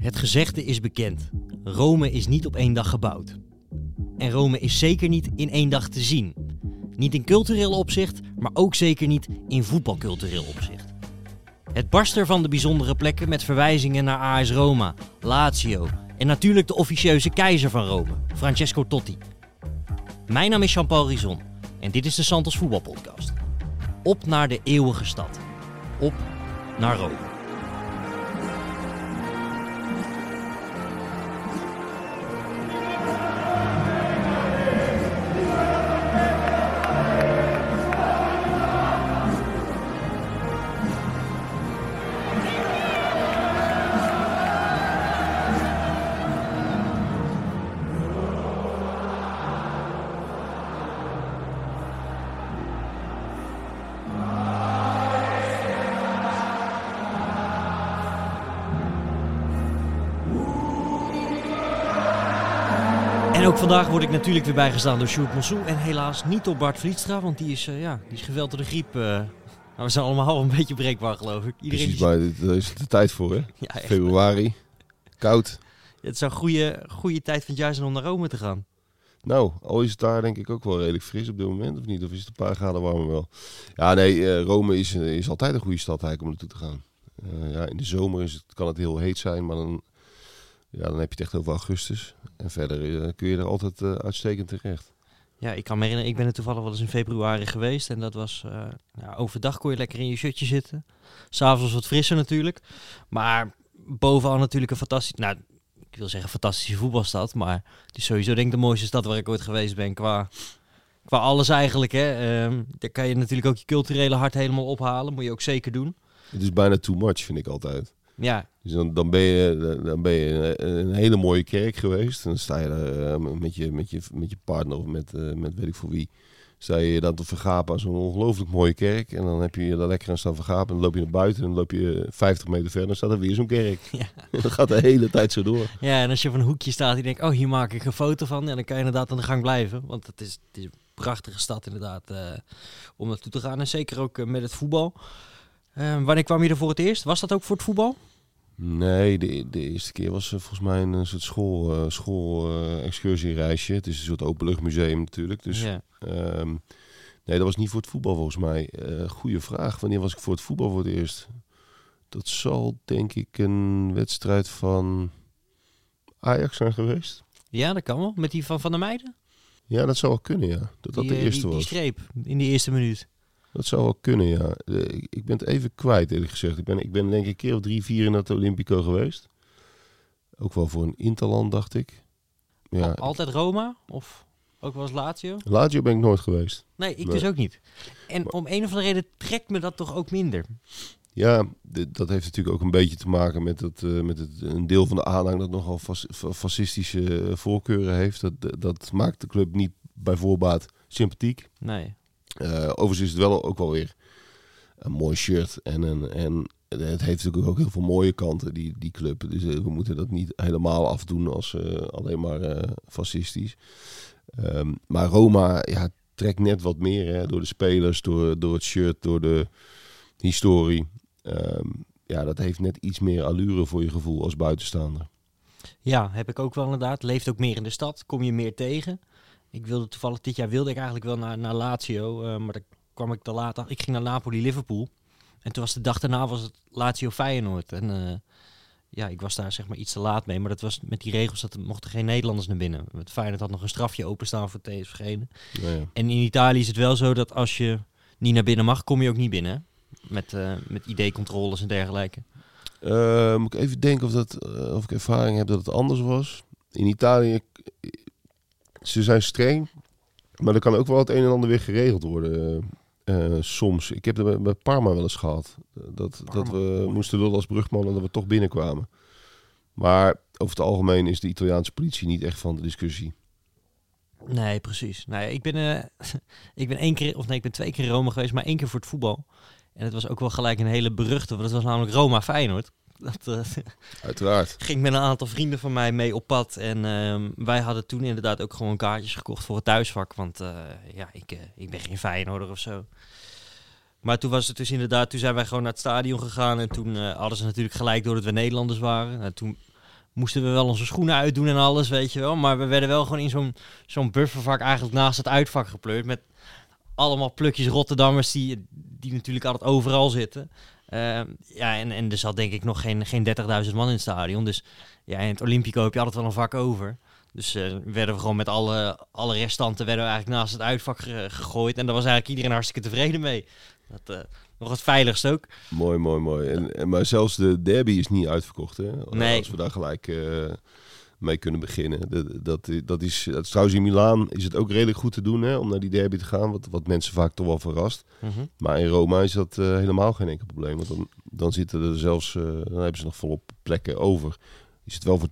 Het gezegde is bekend. Rome is niet op één dag gebouwd. En Rome is zeker niet in één dag te zien. Niet in cultureel opzicht, maar ook zeker niet in voetbalcultureel opzicht. Het barst van de bijzondere plekken met verwijzingen naar AS Roma, Lazio en natuurlijk de officieuze keizer van Rome, Francesco Totti. Mijn naam is Jean-Paul en dit is de Santos Voetbalpodcast. Op naar de eeuwige stad. Op naar Rome. Vandaag word ik natuurlijk weer bijgestaan door Sjoerd Monsou. En helaas niet door Bart Vlietstra, want die is, uh, ja, die is geveld door de griep. Uh, nou, we zijn allemaal een beetje breekbaar, geloof ik. Iedereen Precies, maar daar is de tijd voor, hè? Ja, Februari, koud. Het zou een goede, goede tijd van het jaar zijn om naar Rome te gaan. Nou, al is het daar denk ik ook wel redelijk fris op dit moment, of niet? Of is het een paar graden warmer wel? Ja, nee, uh, Rome is, is altijd een goede stad eigenlijk om naartoe te gaan. ja, in de zomer is het, kan het heel heet zijn, maar dan ja, dan heb je het echt over augustus. En verder uh, kun je er altijd uh, uitstekend terecht. Ja, ik kan me herinneren, ik ben er toevallig wel eens in februari geweest. En dat was, uh, ja, overdag kon je lekker in je shirtje zitten. S'avonds wat frisser natuurlijk. Maar bovenal natuurlijk een fantastisch, nou, ik wil zeggen fantastische voetbalstad. Maar het is sowieso denk ik de mooiste stad waar ik ooit geweest ben qua, qua alles eigenlijk. Hè. Um, daar kan je natuurlijk ook je culturele hart helemaal ophalen. Moet je ook zeker doen. Het is bijna too much, vind ik altijd. Ja. Dus dan, dan, ben je, dan ben je een hele mooie kerk geweest. En dan sta je daar uh, met, je, met, je, met je partner of met, uh, met weet ik voor wie. Sta je dan te vergapen aan zo'n ongelooflijk mooie kerk. En dan heb je je daar lekker aan staan vergapen. En dan loop je naar buiten en dan loop je 50 meter verder. Dan staat er weer zo'n kerk. Ja. En dat gaat de hele tijd zo door. Ja, en als je op een hoekje staat en denkt, oh hier maak ik een foto van. Ja, dan kan je inderdaad aan de gang blijven. Want het is, het is een prachtige stad inderdaad uh, om naartoe te gaan. En zeker ook met het voetbal. wanneer kwam je er voor het eerst? Was dat ook voor het voetbal? Nee, de, de eerste keer was uh, volgens mij een soort school, uh, school uh, excursiereisje. Het is een soort openluchtmuseum natuurlijk. Dus ja. um, nee, dat was niet voor het voetbal volgens mij. goede vraag. Wanneer was ik voor het voetbal voor het eerst? Dat zal denk ik een wedstrijd van Ajax zijn geweest. Ja, dat kan wel. Met die van Van der Meijden? Ja, dat zou wel kunnen, ja. Dat dat de eerste die, was. Die streep in die eerste minuut. Dat zou wel kunnen, ja. Ik ben het even kwijt, eerlijk gezegd. Ik ben, ik ben denk ik een keer of drie, vier in het Olympico geweest. Ook wel voor een Interland, dacht ik. Ja. Altijd Roma? Of ook wel eens Lazio? Lazio ben ik nooit geweest. Nee, ik dus ook niet. En om een of andere reden trekt me dat toch ook minder? Ja, dat heeft natuurlijk ook een beetje te maken met, het, uh, met het, een deel van de aanhang dat nogal fas fascistische voorkeuren heeft. Dat, dat maakt de club niet bij voorbaat sympathiek. Nee. Uh, overigens is het wel ook wel weer een mooi shirt. En, een, en het heeft natuurlijk ook heel veel mooie kanten, die, die club. Dus uh, we moeten dat niet helemaal afdoen als uh, alleen maar fascistisch. Um, maar Roma ja, trekt net wat meer hè, door de spelers, door, door het shirt, door de historie. Um, ja, dat heeft net iets meer allure voor je gevoel als buitenstaander. Ja, heb ik ook wel inderdaad. Leeft ook meer in de stad, kom je meer tegen. Ik wilde toevallig, dit jaar wilde ik eigenlijk wel naar, naar Lazio, uh, maar dan kwam ik te laat. Ik ging naar Napoli-Liverpool. En toen was de dag daarna was het Lazio-Feyenoord. En uh, ja, ik was daar zeg maar iets te laat mee. Maar dat was met die regels dat er mochten geen Nederlanders naar binnen. Het Feyenoord had nog een strafje openstaan voor TSV'en. Ja, ja. En in Italië is het wel zo dat als je niet naar binnen mag, kom je ook niet binnen. Met, uh, met ID-controles en dergelijke. Uh, moet ik even denken of, dat, uh, of ik ervaring heb dat het anders was. In Italië ze zijn streng, maar er kan ook wel het een en ander weer geregeld worden. Uh, soms. Ik heb het bij Parma wel eens gehad. Dat, dat we moesten lullen als brugman en dat we toch binnenkwamen. Maar over het algemeen is de Italiaanse politie niet echt van de discussie. Nee, precies. Nee, ik ben, uh, ik ben één keer, of nee, ik ben twee keer in Rome geweest, maar één keer voor het voetbal. En het was ook wel gelijk een hele beruchte, want het was namelijk Roma Feyenoord. Dat, uh, Uiteraard. ging met een aantal vrienden van mij mee op pad. En uh, wij hadden toen inderdaad ook gewoon kaartjes gekocht voor het thuisvak. Want uh, ja, ik, ik ben geen Feyenoorder of zo. Maar toen was het dus inderdaad, toen zijn wij gewoon naar het stadion gegaan. En toen hadden ze natuurlijk gelijk door dat we Nederlanders waren. En toen moesten we wel onze schoenen uitdoen en alles, weet je wel. Maar we werden wel gewoon in zo'n zo'n buffervak eigenlijk naast het uitvak gepleurd. Met allemaal plukjes Rotterdammers die, die natuurlijk altijd overal zitten. Ehm, ja, en, en er zat denk ik nog geen, geen 30.000 man in het stadion. Dus ja, in het Olympico heb je altijd wel een vak over. Dus eh, werden we gewoon met alle, alle restanten werden we eigenlijk naast het uitvak ge- gegooid. En daar was eigenlijk iedereen hartstikke tevreden mee. Dat, eh, nog het veiligst ook. Mooi, mooi, mooi. En, en, maar zelfs de derby is niet uitverkocht. Hè? Nee. Als we daar gelijk eh, mee kunnen beginnen. Dat, dat, dat is, dat is trouwens in Milaan is het ook redelijk goed te doen hè, om naar die derby te gaan. Wat, wat mensen vaak toch wel verrast. Mhm. Maar in Roma is dat eh, helemaal geen enkel probleem. Want dan, dan zitten er zelfs, eh, dan hebben ze nog volop plekken over. Is het wel voor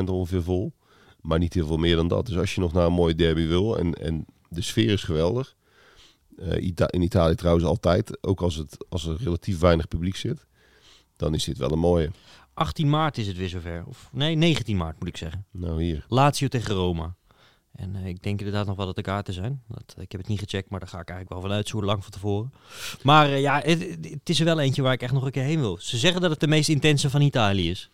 80% ongeveer vol. Maar niet heel veel meer dan dat. Dus als je nog naar een mooie derby wil en, en de sfeer is geweldig. Eh, Ita- in Italië trouwens altijd, ook als, het, als er relatief weinig publiek zit. Dan is dit wel een mooie. 18 maart is het weer zover. Of nee, 19 maart moet ik zeggen. Nou hier. Lazio tegen Roma. En eh, ik denk inderdaad nog wel dat de kaarten zijn. Dat, ik heb het niet gecheckt, maar daar ga ik eigenlijk wel vanuit zo lang van tevoren. Maar eh, ja, het, het is er wel eentje waar ik echt nog een keer heen wil. Ze zeggen dat het de meest intense van Italië is.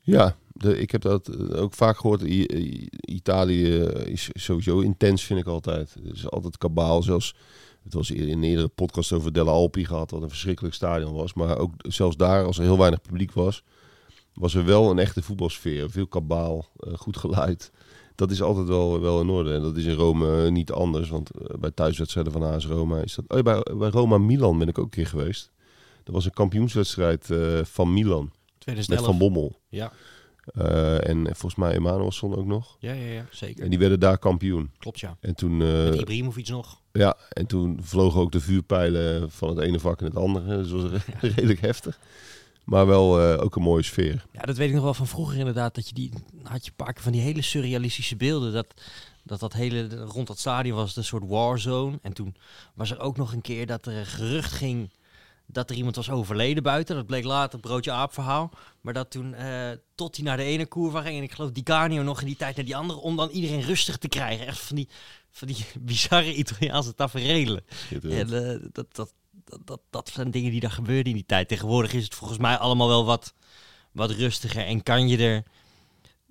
Ja, de, ik heb dat eh, ook vaak gehoord. I- I- Italië eh, is sowieso intens, vind ik altijd. Het is altijd kabaal. Zelfs, het was in een eerdere podcast over Delle Alpi gehad, wat een verschrikkelijk stadion was. Maar ook zelfs daar, als er heel weinig publiek was, was er wel een echte voetbalsfeer. Veel kabaal, eh, goed geluid. Dat is altijd wel, wel in orde. En dat is in Rome eh, niet anders. Want eh, bij thuiswedstrijden van AS Roma is dat... Oh, bij, bij Roma-Milan ben ik ook een keer geweest. Dat was een kampioenswedstrijd van Milan. Met 2011. Van Bommel. Ja. En volgens mij Emanuelson ook nog. Ja, ja, ja, zeker. En die werden daar kampioen. Klopt, ja. En toen, Met eh, Ibrahimovic nog. ja, en toen vlogen ook de vuurpijlen van het ene vak in het andere. Dus dat was redelijk heftig. Maar wel eh, ook een mooie sfeer. Ja, dat weet ik nog wel van vroeger inderdaad. Dat je die, had je een paar keer van die hele surrealistische beelden. Dat dat, dat hele rond dat stadion was het een soort warzone. En toen was er ook nog een keer dat er een gerucht ging dat er iemand was overleden buiten. Dat bleek later een broodje aap verhaal. Maar dat toen eh, tot hij naar de ene curva ging. En ik geloof Di Canio nog in die tijd naar die andere. Om dan iedereen rustig te krijgen. Echt van die, van die bizarre Italiaanse tafereelen. En, eh, dat, dat, dat, dat, dat zijn dingen die daar gebeurden in die tijd. Tegenwoordig is het volgens mij allemaal wel wat, wat rustiger. En kan je er,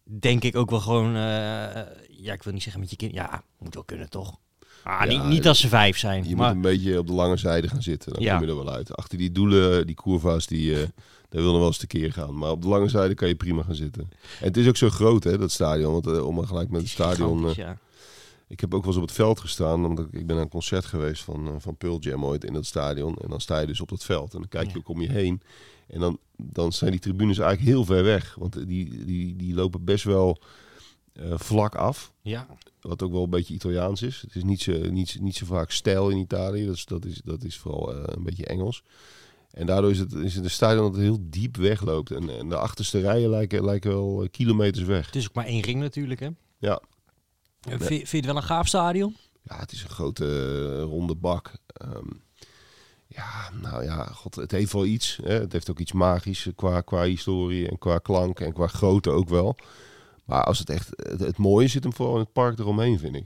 denk ik, ook wel gewoon... eh, ja, ik wil niet zeggen met je kind... Ja, moet wel kunnen, toch? Ah, Ja, niet, niet als ze vijf zijn. Je maar, moet een beetje op de lange zijde gaan zitten. Dan Ja. kom je er wel uit. Achter die doelen, die curva's, die, eh daar wil nog wel eens tekeer gaan. Maar op de lange zijde kan je prima gaan zitten. En het is ook zo groot, hè, dat stadion. Want eh, om maar gelijk met het stadion... ja. Ik heb ook wel eens op het veld gestaan, omdat ik ik ben naar een concert geweest van, eh, van Pearl Jam ooit in dat stadion. En dan sta je dus op dat veld en dan kijk je ook om je heen. En dan, dan zijn die tribunes eigenlijk heel ver weg, want die, die, die lopen best wel eh, vlak af. ja. Wat ook wel een beetje Italiaans is. Het is niet zo, niet, niet zo vaak stijl in Italië, dat is, dat is, dat is vooral eh, een beetje Engels. En daardoor is het, is het een stadion dat heel diep wegloopt. En, en de achterste rijen lijken, lijken wel kilometers weg. Het is ook maar één ring natuurlijk, hè? Ja. Vind, vind je het wel een gaaf stadion? Ja, het is een grote eh, ronde bak. Ehm, ja, nou ja, god, het heeft wel iets. Hè. Het heeft ook iets magisch eh, qua, qua historie en qua klank en qua grootte ook wel. Maar als het echt, het, het mooie zit hem vooral in het park eromheen, vind ik.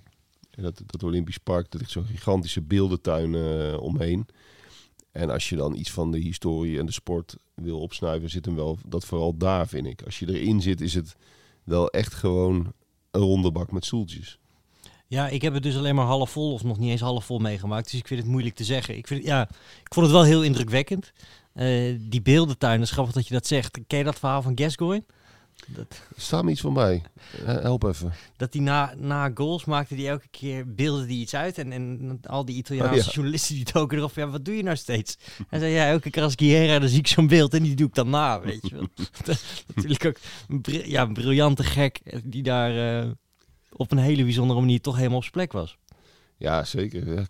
En dat, dat Olympisch Park, dat ligt zo'n gigantische beeldentuin eh, omheen. En als je dan iets van de historie en de sport wil opsnuiven, zit hem wel dat vooral daar, vind ik. Als je erin zit, is het wel echt gewoon een ronde bak met stoeltjes. Ja, ik heb het dus alleen maar half vol of nog niet eens half vol meegemaakt. Dus ik vind het moeilijk te zeggen. Ik, vind, ja, ik vond het wel heel indrukwekkend. Eh, die beeldentuin, dat is dat je dat zegt. Ken je dat verhaal van Gascoigne? Dat, Staat me iets van bij. Eh, Help even. dat hij na, na goals maakte die elke keer beelden die iets uit. En, en al die Italiaanse Oh, ja. journalisten die doken erop. Ja, wat doe je nou steeds? Hij zei, ja, elke keer als dan zie ik zo'n beeld en die doe ik dan na, weet je wel. Natuurlijk ook een, bri- ja, een briljante gek die daar eh, op een hele bijzondere manier toch helemaal op zijn plek was. Ja, zeker. Ja,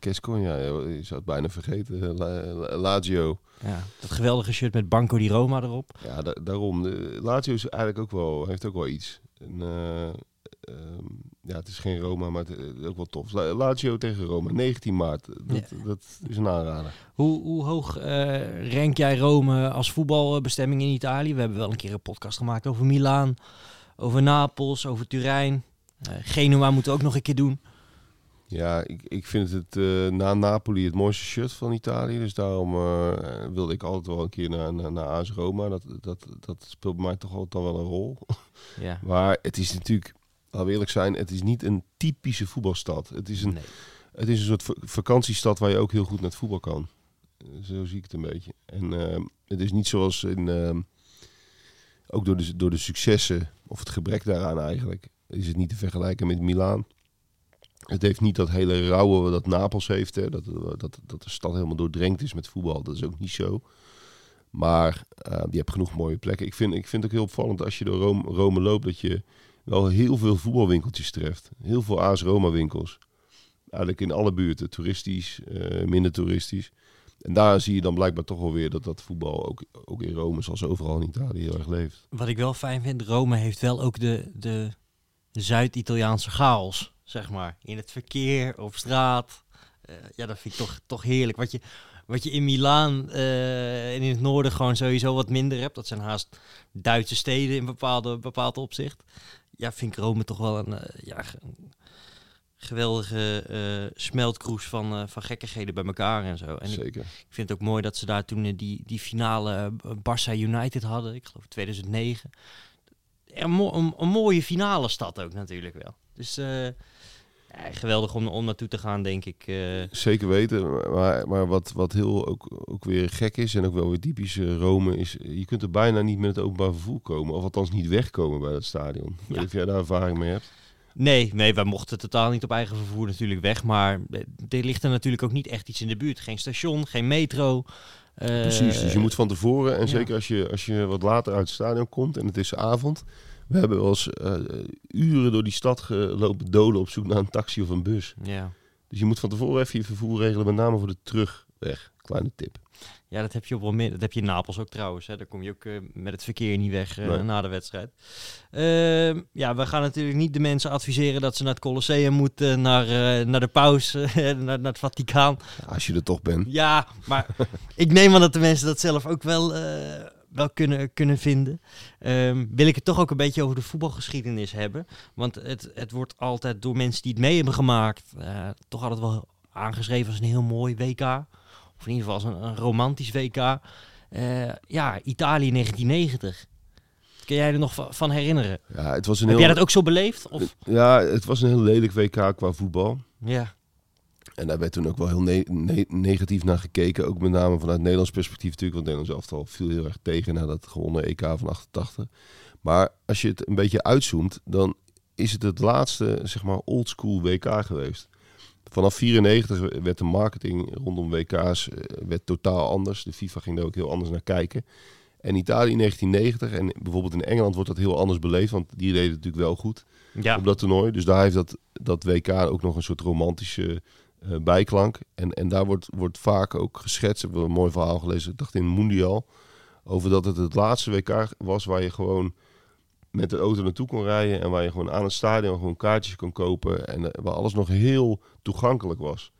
je zou het bijna vergeten. La- La- Lazio. Ja, dat geweldige shirt met Banco di Roma erop. Ja, da- daarom. Lazio is eigenlijk ook wel, heeft ook wel iets. En, eh, ehm, ja, het is geen Roma, maar het is ook wel tof. La- Lazio tegen Roma, 19 maart. Dat, dat is een aanrader. Hoe, hoe hoog eh rank jij Rome als voetbalbestemming in Italië? We hebben wel een keer een podcast gemaakt over Milaan, over Napels, over Turijn. Eh, Genua moeten we ook nog een keer doen. Ja, ik, ik vind het uh, na Napoli het mooiste shirt van Italië. Dus daarom uh, wilde ik altijd wel een keer naar, naar, naar AS Roma. Dat, dat, dat speelt bij mij toch altijd wel een rol. Ja. maar het is natuurlijk, laten we eerlijk zijn, het is niet een typische voetbalstad. Het is een, nee. het is een soort vakantiestad waar je ook heel goed naar het voetbal kan. Zo zie ik het een beetje. En uh, het is niet zoals in, uh, ook door de, door de successen, of het gebrek daaraan eigenlijk, is het niet te vergelijken met Milaan. Het heeft niet dat hele rauwe dat Napels heeft. Hè, dat, dat, dat de stad helemaal doordrenkt is met voetbal. Dat is ook niet zo. Maar uh, je hebt genoeg mooie plekken. Ik vind, ik vind het ook heel opvallend als je door Rome, Rome loopt... dat je wel heel veel voetbalwinkeltjes treft. Heel veel AS Roma winkels. Eigenlijk in alle buurten. Toeristisch, uh, minder toeristisch. En daar zie je dan blijkbaar toch wel weer dat dat voetbal ook, ook in Rome... zoals overal in Italië heel erg leeft. Wat ik wel fijn vind, Rome heeft wel ook de, de Zuid-Italiaanse chaos zeg maar. In het verkeer, op straat. Uh, ja, dat vind ik toch, toch heerlijk. Wat je, wat je in Milaan uh, en in het noorden gewoon sowieso wat minder hebt. Dat zijn haast Duitse steden in bepaalde, bepaald opzicht. Ja, vind ik Rome toch wel een, uh, ja, een geweldige uh, smeltkroes van, van gekkigheden bij elkaar en zo. En Zeker. Ik, ik, vind het ook mooi dat ze daar toen die, die finale Barça United hadden. Ik geloof 2009. Een, mo een, een mooie finale stad ook natuurlijk wel. Dus geweldig om, om naartoe te gaan, denk ik. Uh. Zeker weten. Maar, maar wat, wat heel ook, ook weer gek is en ook wel weer typisch uh, Rome is... je kunt er bijna niet met het openbaar vervoer komen. Of althans niet wegkomen bij dat stadion. Ja. of jij daar ervaring mee hebt. Nee, nee, wij mochten totaal niet op eigen vervoer natuurlijk weg. Maar er ligt er natuurlijk ook niet echt iets in de buurt. Geen station, geen metro. Precies, dus je moet van tevoren... En ja. zeker als je, als je wat later uit het stadion komt en het is avond... We hebben wel eens uh, uren door die stad gelopen dolen op zoek naar een taxi of een bus. Ja. Dus je moet van tevoren even je vervoer regelen, met name voor de terugweg. Kleine tip. Ja, dat heb je op wel meer. Dat heb je in Napels ook trouwens. Hè. Daar kom je ook uh, met het verkeer niet weg uh, nee. na de wedstrijd. Uh, ja, we gaan natuurlijk niet de mensen adviseren dat ze naar het Colosseum moeten, naar, naar de paus, naar, naar, het Vaticaan. Ja, als je er toch bent. Ja, maar ik neem aan dat de mensen dat zelf ook wel wel kunnen, kunnen vinden. Um, wil ik het toch ook een beetje over de voetbalgeschiedenis hebben. Want het, het wordt altijd door mensen die het mee hebben gemaakt, uh, toch altijd wel aangeschreven als een heel mooi WK. Of in ieder geval als een, een romantisch WK. Uh, ja, Italië 1990. Kun jij er nog van herinneren? Ja, het was een Heb heel... jij dat ook zo beleefd? Of? Ja, het was een heel lelijk WK qua voetbal. Ja. En daar werd toen ook wel heel ne ne negatief naar gekeken. Ook met name vanuit Nederlands perspectief natuurlijk. Want Nederlands elftal viel heel erg tegen na dat gewonnen EK van 88. Maar als je het een beetje uitzoomt, dan is het het laatste, zeg maar, oldschool WK geweest. Vanaf 94 werd de marketing rondom WK's werd totaal anders. De FIFA ging daar ook heel anders naar kijken. En Italië in 1990, en bijvoorbeeld in Engeland wordt dat heel anders beleefd, want die deden het natuurlijk wel goed ja. op dat toernooi. Dus daar heeft dat, dat WK ook nog een soort romantische uh, bijklank. En, en daar wordt, wordt vaak ook geschetst. Ik heb een mooi verhaal gelezen, ik dacht in Mundial, over dat het het laatste WK was waar je gewoon met de auto naartoe kon rijden en waar je gewoon aan het stadion gewoon kaartjes kon kopen en uh, waar alles nog heel toegankelijk was.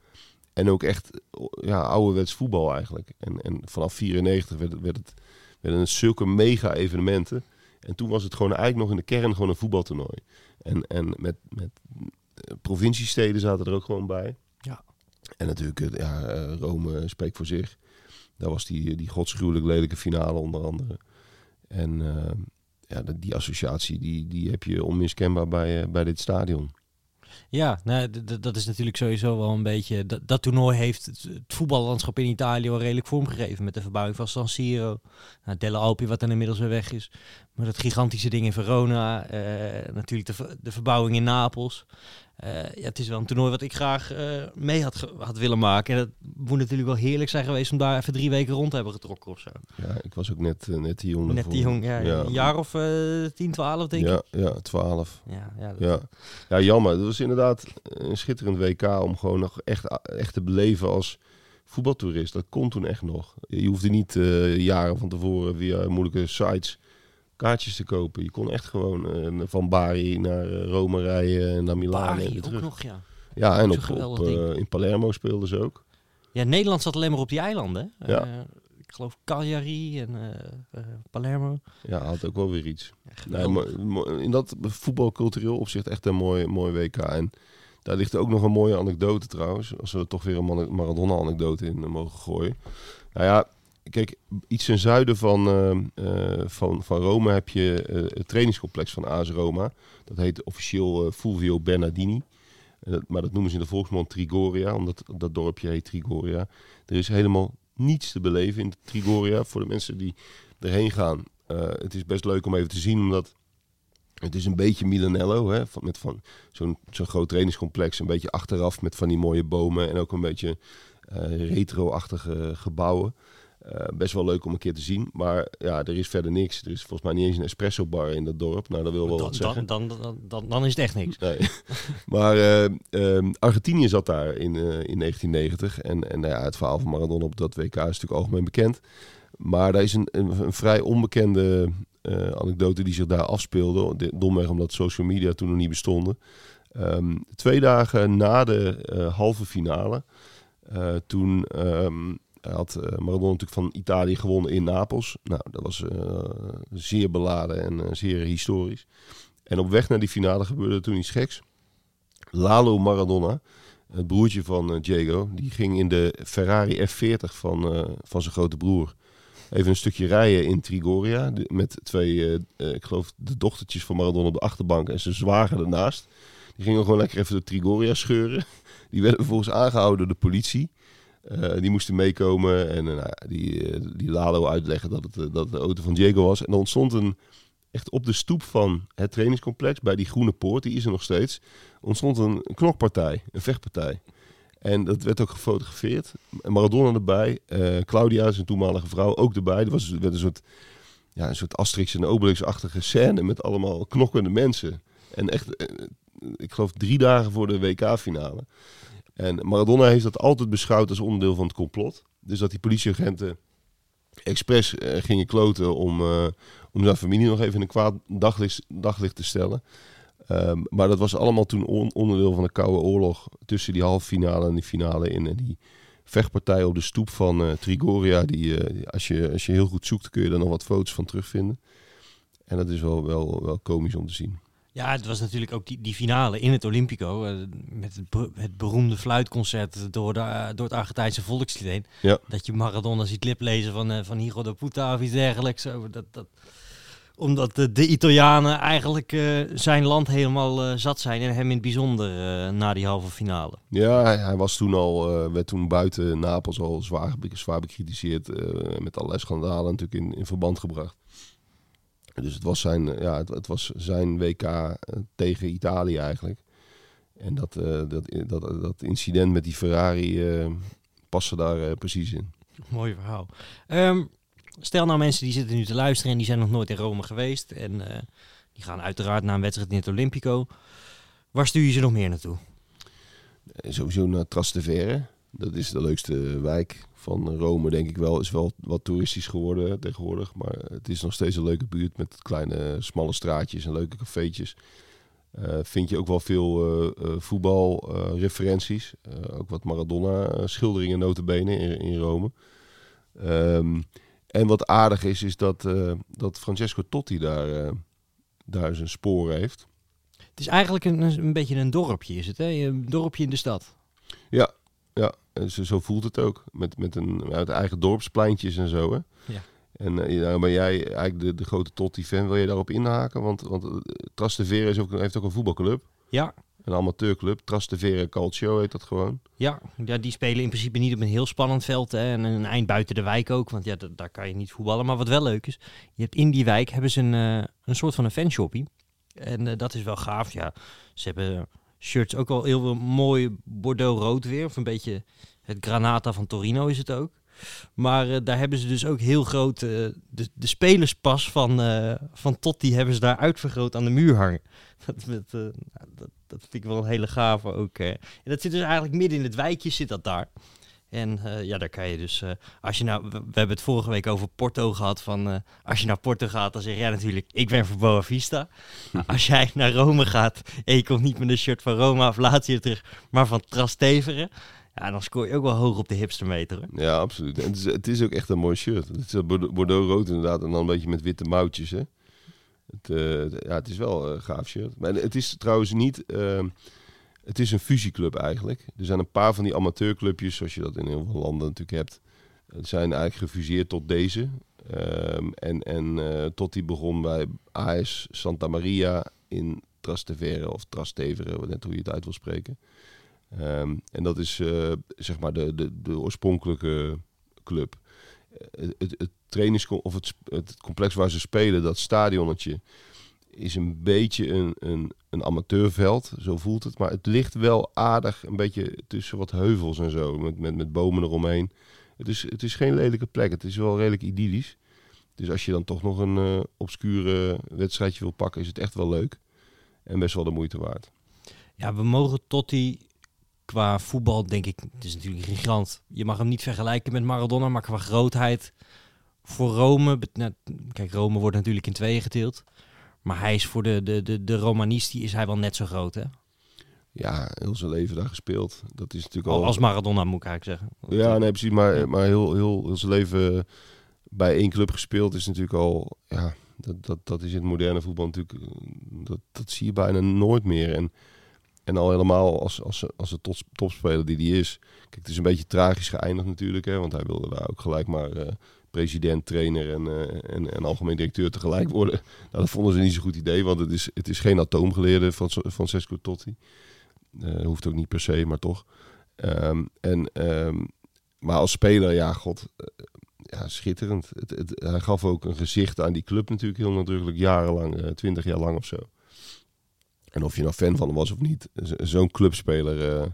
En ook echt ja, ouderwets voetbal eigenlijk. En, en vanaf 94 werd, werd het, werden het zulke mega evenementen. En toen was het gewoon eigenlijk nog in de kern gewoon een voetbaltoernooi. En, en met, met eh, provinciesteden zaten er ook gewoon bij. Ja. En natuurlijk, ja, Rome spreekt voor zich. Daar was die, die godschuwelijk lelijke finale onder andere. En uh, ja, die associatie die, die heb je onmiskenbaar bij, uh, bij dit stadion. Ja, nou, dat is natuurlijk sowieso wel een beetje... Dat, dat toernooi heeft het, het voetballandschap in Italië wel redelijk vormgegeven. Met de verbouwing van San Siro. Nou, Delle Alpi, wat dan inmiddels weer weg is. Maar dat gigantische ding in Verona. Uh, natuurlijk de, de verbouwing in Napels. Uh, ja, het is wel een toernooi wat ik graag uh, mee had, had willen maken. En het moet natuurlijk wel heerlijk zijn geweest om daar even drie weken rond te hebben getrokken of zo. Ja, ik was ook net, uh, net die jong. Net die jong, ja, ja. Een jaar of tien, twaalf denk ja, ik. Ja, twaalf. Ja, ja, dat... ja. ja, jammer. Het was inderdaad een schitterend WK om gewoon nog echt, echt te beleven als voetbaltoerist. Dat kon toen echt nog. Je hoefde niet jaren van tevoren via moeilijke sites kaartjes te kopen. Je kon echt gewoon uh, van Bari naar uh, Rome rijden, naar Milaan en terug. ook nog, ja. Ja, en op, op uh, in Palermo speelden ze ook. Ja, Nederland zat alleen maar op die eilanden. Ja. ik geloof Cagliari en Palermo. Ja, had ook wel weer iets. Nee, maar, in dat voetbalcultureel opzicht echt een mooi, mooi WK. En Daar ligt ook nog een mooie anekdote trouwens. Als we toch weer een Maradona-anekdote in mogen gooien. Nou ja, kijk, iets ten zuiden van, van, van Rome heb je het trainingscomplex van AS Roma. Dat heet officieel Fulvio Bernardini. maar dat noemen ze in de volksmond Trigoria, omdat dat dorpje heet Trigoria. Er is helemaal niets te beleven in Trigoria voor de mensen die erheen gaan. Uh, het is best leuk om even te zien, omdat het is een beetje Milanello, hè, met van zo'n zo'n groot trainingscomplex, een beetje achteraf met van die mooie bomen en ook een beetje uh, retro-achtige gebouwen. Uh, best wel leuk om een keer te zien. Maar ja, er is verder niks. Er is volgens mij niet eens een espresso bar in dat dorp. Nou, dat wil wel dan, wat zeggen. Dan, dan, dan, dan, is het echt niks. Nee. maar uh, uh, Argentinië zat daar in, in 1990. En, en nou ja, het verhaal van Maradona op dat WK is natuurlijk algemeen bekend. Maar daar is een, een, een vrij onbekende anekdote die zich daar afspeelde. Domweg omdat social media toen nog niet bestonden. Um, twee dagen na de halve finale... toen um, hij had uh, Maradona natuurlijk van Italië gewonnen in Napels. Nou, dat was uh, zeer beladen en uh, zeer historisch. En op weg naar die finale gebeurde toen iets geks. Lalo Maradona, het broertje van Diego, die ging in de Ferrari F40 van, van zijn grote broer even een stukje rijden in Trigoria. Met twee, ik geloof, de dochtertjes van Maradona op de achterbank en zijn zwager ernaast. Die gingen gewoon lekker even de Trigoria scheuren. Die werden vervolgens aangehouden door de politie. Uh, die moesten meekomen en uh, die, uh, die Lalo uitleggen dat het, dat de auto van Diego was. En er ontstond een, echt op de stoep van het trainingscomplex, bij die groene poort, die is er nog steeds, ontstond een knokpartij, een vechtpartij. En dat werd ook gefotografeerd. Maradona erbij, Claudia, zijn toenmalige vrouw, ook erbij. Er was, werd een soort, ja, een soort Asterix en Obelix-achtige scène met allemaal knokkende mensen. En echt, ik geloof drie dagen voor de WK-finale. En Maradona heeft dat altijd beschouwd als onderdeel van het complot. Dus dat die politieagenten expres uh, gingen kloten om, uh, om zijn familie nog even in een kwaad daglicht, daglicht te stellen. Um, maar dat was allemaal toen on onderdeel van de Koude Oorlog tussen die halve finale en die finale in. En die vechtpartij op de stoep van uh, Trigoria, die, als, je, als je heel goed zoekt, kun je daar nog wat foto's van terugvinden. En dat is wel, wel, wel komisch om te zien. Ja, het was natuurlijk ook die, die finale in het Olympico. Uh, met het, het, beroemde fluitconcert door, de, uh, door het Argentijnse volkslied. Ja. Dat je Maradona ziet liplezen van, uh, van Higo de Puta of iets dergelijks. Dat, dat, omdat de, de Italianen eigenlijk zijn land helemaal zat zijn. En hem in het bijzonder na die halve finale. Ja, hij, hij was toen al, werd toen buiten Napels al zwaar, zwaar bekritiseerd. met allerlei schandalen natuurlijk in, in verband gebracht. Dus het was zijn, ja, het, het was zijn WK uh, tegen Italië eigenlijk. En dat, uh, dat, dat, dat incident met die Ferrari uh, paste daar precies in. Mooi verhaal. Um, stel nou mensen die zitten nu te luisteren en die zijn nog nooit in Rome geweest. En die gaan uiteraard naar een wedstrijd in het Olympico. Waar stuur je ze nog meer naartoe? Sowieso naar Trastevere. Dat is de leukste wijk van Rome, denk ik wel. Is wel wat toeristisch geworden tegenwoordig. Maar het is nog steeds een leuke buurt met kleine, smalle straatjes en leuke cafeetjes. Uh, vind je ook wel veel uh, uh, voetbalreferenties. ook wat Maradona-schilderingen notabene in, in Rome. Um, en wat aardig is, is dat, dat Francesco Totti daar, daar zijn sporen heeft. Het is eigenlijk een, een beetje een dorpje, is het? Hè? Een dorpje in de stad. Ja, ja, zo, zo voelt het ook. Met, met een uit eigen dorpspleintjes en zo. Hè? Ja. En uh, nou ben jij eigenlijk de, de grote Totti-fan. Wil je daarop inhaken? Want, want uh, Trastevere is ook, heeft ook een voetbalclub. Ja. Een amateurclub. Trastevere Calcio heet dat gewoon. Ja, ja, die spelen in principe niet op een heel spannend veld. Hè, en een eind buiten de wijk ook. Want ja, daar kan je niet voetballen. Maar wat wel leuk is. Je hebt in die wijk hebben ze een, uh, een soort van een fanshoppie. En dat is wel gaaf. Ja, ze hebben shirts ook wel heel veel mooi bordeaux-rood weer. Of een beetje het Granata van Torino is het ook. Maar uh, daar hebben ze dus ook heel groot uh, de, de spelerspas van, uh, van Totti hebben ze daar uitvergroot aan de muur hangen. Dat, met, dat, dat vind ik wel een hele gave ook. en dat zit dus eigenlijk midden in het wijkje zit dat daar. En uh, ja, daar kan je dus, uh, als je nou, we, we, hebben het vorige week over Porto gehad, van uh, als je naar Porto gaat, dan zeg jij natuurlijk, ik ben voor Boa Vista. Nou, als jij naar Rome gaat en je komt niet met een shirt van Roma of Lazio terug, maar van Trastevere, ja, dan scoor je ook wel hoog op de hipstermeter. Hè? Ja, absoluut. En het is, het is ook echt een mooi shirt. Het is Bordeaux-rood inderdaad en dan een beetje met witte mouwtjes, hè. Het, ja, het is wel een gaaf shirt. Maar het is trouwens niet... het is een fusieclub eigenlijk. Er zijn een paar van die amateurclubjes, zoals je dat in heel veel landen natuurlijk hebt. Die zijn eigenlijk gefuseerd tot deze. Ehm, en en uh, tot die begon bij AS Santa Maria in Trastevere of Trastevere, net hoe je het uit wil spreken. Um, en dat is uh, zeg maar de, de, de oorspronkelijke club. Het, het trainings of het, het complex waar ze spelen, dat stadionnetje, is een beetje een, een, een amateurveld, zo voelt het. Maar het ligt wel aardig een beetje tussen wat heuvels en zo, met, met, met bomen eromheen. Het is, het is geen lelijke plek, het is wel redelijk idyllisch. Dus als je dan toch nog een uh, obscure wedstrijdje wil pakken, is het echt wel leuk. En best wel de moeite waard. Ja, we mogen Totti qua voetbal, denk ik, het is natuurlijk een gigant. Je mag hem niet vergelijken met Maradona, maar qua grootheid voor Rome. Kijk, Rome wordt natuurlijk in tweeën gedeeld. Maar hij is voor de, de, de, de Romanisti is hij wel net zo groot, hè? Ja, heel zijn leven daar gespeeld. Dat is natuurlijk al... Als Maradona moet ik eigenlijk zeggen. Ja, nee, precies. Maar, maar heel, heel, heel zijn leven bij één club gespeeld is natuurlijk al... Ja, dat, dat, dat is in het moderne voetbal natuurlijk... Dat, dat zie je bijna nooit meer. En, en al helemaal als, als, als de top, topspeler die die is. Kijk, het is een beetje tragisch geëindigd natuurlijk. Hè, want hij wilde daar ook gelijk maar... Uh, president, trainer en, uh, en, en, algemeen directeur tegelijk worden. Nou, dat vonden ze niet zo'n goed idee, want het is, het is geen atoomgeleerde van Francesco Totti. Uh, hoeft ook niet per se, maar toch. Um, en, um, maar als speler, ja, god, uh, ja, schitterend. Het, hij gaf ook een gezicht aan die club natuurlijk heel nadrukkelijk, jarenlang, twintig jaar lang of zo. En of je nou fan van hem was of niet, zo'n clubspeler,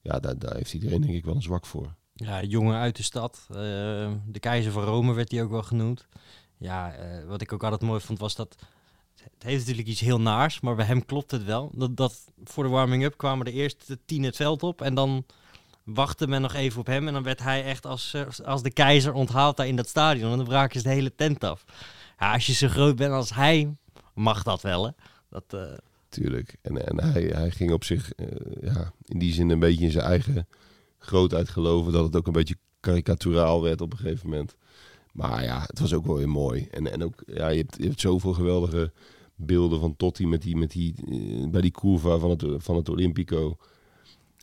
ja, daar, daar heeft iedereen denk ik wel een zwak voor. Ja, jongen uit de stad. Uh, de keizer van Rome werd hij ook wel genoemd. Ja, uh, wat ik ook altijd mooi vond was dat... Het heeft natuurlijk iets heel naars, maar bij hem klopt het wel. Dat, dat voor de warming-up kwamen de eerste tien het veld op en dan wachtte men nog even op hem. En dan werd hij echt als, eh, als de keizer onthaald daar in dat stadion. En dan braken ze de hele tent af. Ja, als je zo groot bent als hij, mag dat wel, hè? Dat... Uh... Tuurlijk. En, en hij, hij ging op zich ja, in die zin een beetje in zijn eigen grootheid geloven dat het ook een beetje karikaturaal werd op een gegeven moment. Maar ja, het was ook wel weer mooi. En, en ook, ja, je hebt, je hebt zoveel geweldige beelden van Totti met die, met die, uh, bij die curva van het, van het Olympico.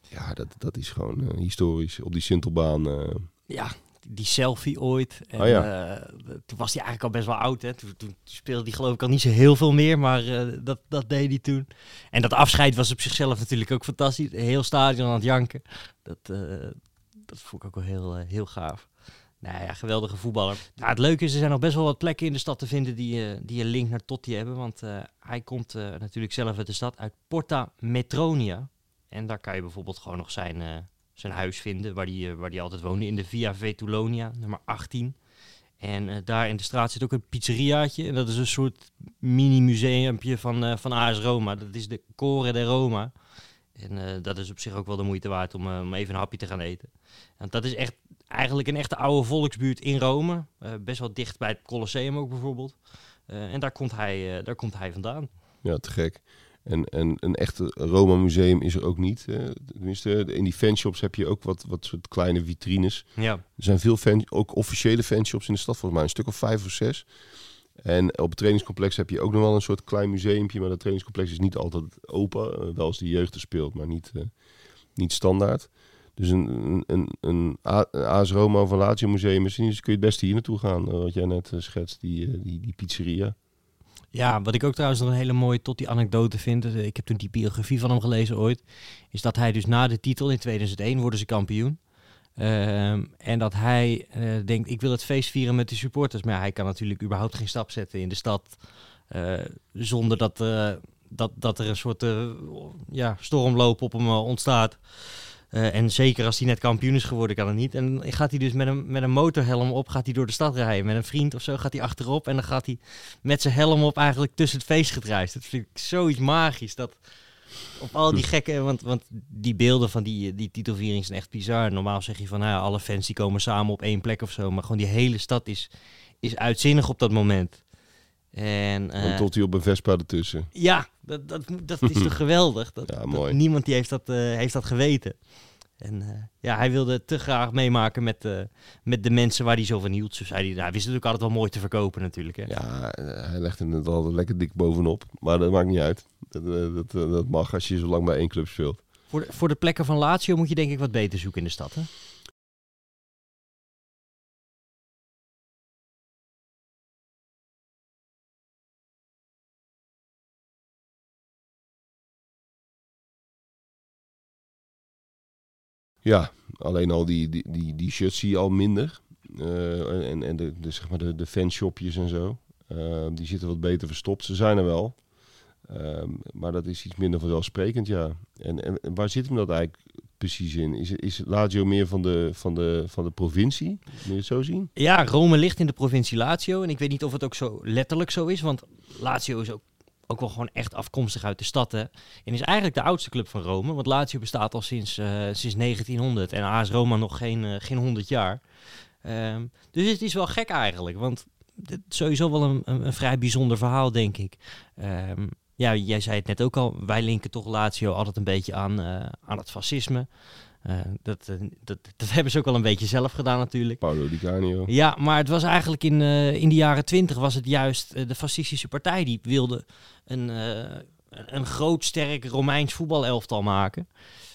Ja, dat, dat is gewoon uh, historisch. Op die Sintelbaan. Uh. Ja, die selfie ooit. En, oh ja. toen was hij eigenlijk al best wel oud. Hè? Toen, toen speelde hij geloof ik al niet zo heel veel meer, maar dat, dat deed hij toen. En dat afscheid was op zichzelf natuurlijk ook fantastisch. Heel stadion aan het janken. Dat, dat vond ik ook wel heel, heel gaaf. Nou ja, geweldige voetballer. Nou, het leuke is, er zijn nog best wel wat plekken in de stad te vinden die, die een link naar Totti hebben. Want hij komt natuurlijk zelf uit de stad, uit Porta Metronia. En daar kan je bijvoorbeeld gewoon nog zijn zijn huis vinden, waar die, waar die altijd woonde, in de Via Vetulonia, nummer 18. En uh, daar in de straat zit ook een pizzeriaatje. En dat is een soort mini-museumpje van, uh, van AS Roma. Dat is de Core de Roma. En dat is op zich ook wel de moeite waard om, om even een hapje te gaan eten. Want dat is echt eigenlijk een echte oude volksbuurt in Rome. best wel dicht bij het Colosseum ook bijvoorbeeld. en daar komt, hij, daar komt hij vandaan. Ja, te gek. En, en een echte Roma museum is er ook niet. Tenminste, in die fanshops heb je ook wat, wat soort kleine vitrines. Ja. Er zijn veel fan, ook officiële fanshops in de stad, volgens mij een stuk of vijf of zes. En op het trainingscomplex heb je ook nog wel een soort klein museumpje, maar dat trainingscomplex is niet altijd open. Uh, wel als de jeugd er speelt, maar niet, uh, niet standaard. Dus een, een, een, een AS Roma of een Lazio museum, misschien kun je het beste hier naartoe gaan, wat jij net schetst, die, die, die pizzeria. Ja, wat ik ook trouwens nog een hele mooie tot die anekdote vind. Ik heb toen die biografie van hem gelezen ooit. Is dat hij dus na de titel in 2001 worden ze kampioen. Um, en dat hij uh, denkt, ik wil het feest vieren met de supporters. Maar hij kan natuurlijk überhaupt geen stap zetten in de stad. Uh, zonder dat, dat, dat er een soort ja, stormloop op hem ontstaat. Uh, en zeker als hij net kampioen is geworden, kan het niet. En dan gaat hij dus met een, met een motorhelm op, gaat hij door de stad rijden. Met een vriend of zo gaat hij achterop. En dan gaat hij met zijn helm op eigenlijk tussen het feest gedruist. Dat vind ik zoiets magisch. Dat op al die gekke, want, want die beelden van die, die titelviering zijn echt bizar. Normaal zeg je van, nou ja, alle fans die komen samen op één plek of zo. Maar gewoon die hele stad is, is uitzinnig op dat moment. En, uh, tot hij op een Vespa ertussen. Ja, dat, dat, dat is toch geweldig. Dat, ja, mooi. Dat, niemand die heeft, dat, uh, heeft dat geweten. En uh, ja, hij wilde het te graag meemaken met, met de mensen waar hij zo van hield. Dus hij, nou, hij wist natuurlijk altijd wel mooi te verkopen natuurlijk. Hè. Ja, hij legde het altijd lekker dik bovenop. Maar dat maakt niet uit. Dat, dat, dat mag als je zo lang bij één club speelt. Voor de, voor de plekken van Lazio moet je denk ik wat beter zoeken in de stad, hè? Ja, alleen al die, die, die, die shirts zie je al minder. Uh, en en de, de, zeg maar de, de fanshopjes en zo. Uh, die zitten wat beter verstopt. Ze zijn er wel. Uh, maar dat is iets minder vanzelfsprekend, ja. En, en, en, waar zit hem dat eigenlijk precies in? Is, is Lazio meer van de, van, de, van de provincie? Moet je het zo zien? Ja, Rome ligt in de provincie Lazio. En ik weet niet of het ook zo letterlijk zo is. Want Lazio is ook ook wel gewoon echt afkomstig uit de stad. Hè? En is eigenlijk de oudste club van Rome. Want Lazio bestaat al sinds, uh, sinds 1900 en AS Roma nog geen, uh, geen 100 jaar. Um, dus het is wel gek eigenlijk. Want het is sowieso wel een, een, een vrij bijzonder verhaal, denk ik. Um, ja, jij zei het net ook al. Wij linken toch Lazio altijd een beetje aan, uh, aan het fascisme. Uh, dat, uh, dat, dat, hebben ze ook wel een beetje zelf gedaan natuurlijk. Paolo Di Canio. Ja, maar het was eigenlijk in, uh, in de jaren twintig was het juist de fascistische partij die wilde een, een groot, sterk Romeins voetbalelftal maken.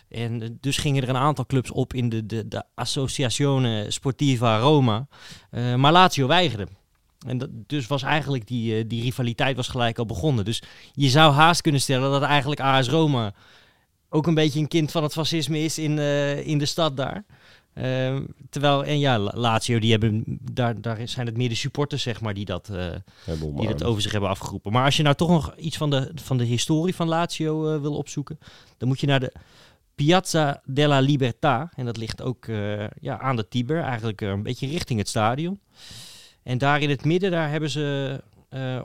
En dus gingen er een aantal clubs op in de, de, de Associazione Sportiva Roma. maar Lazio weigerde. En dat, dus was eigenlijk die, die rivaliteit was gelijk al begonnen. Dus je zou haast kunnen stellen dat eigenlijk AS Roma ook een beetje een kind van het fascisme is in, uh, in de stad daar. Uh, terwijl, en ja, Lazio, die hebben, daar, daar zijn het meer de supporters, zeg maar, die dat, uh, die dat over zich hebben afgeroepen. Maar als je nou toch nog iets van de, van de historie van Lazio uh, wil opzoeken, dan moet je naar de Piazza della Libertà. En dat ligt ook ja, aan de Tiber, eigenlijk een beetje richting het stadion. En daar in het midden, daar hebben ze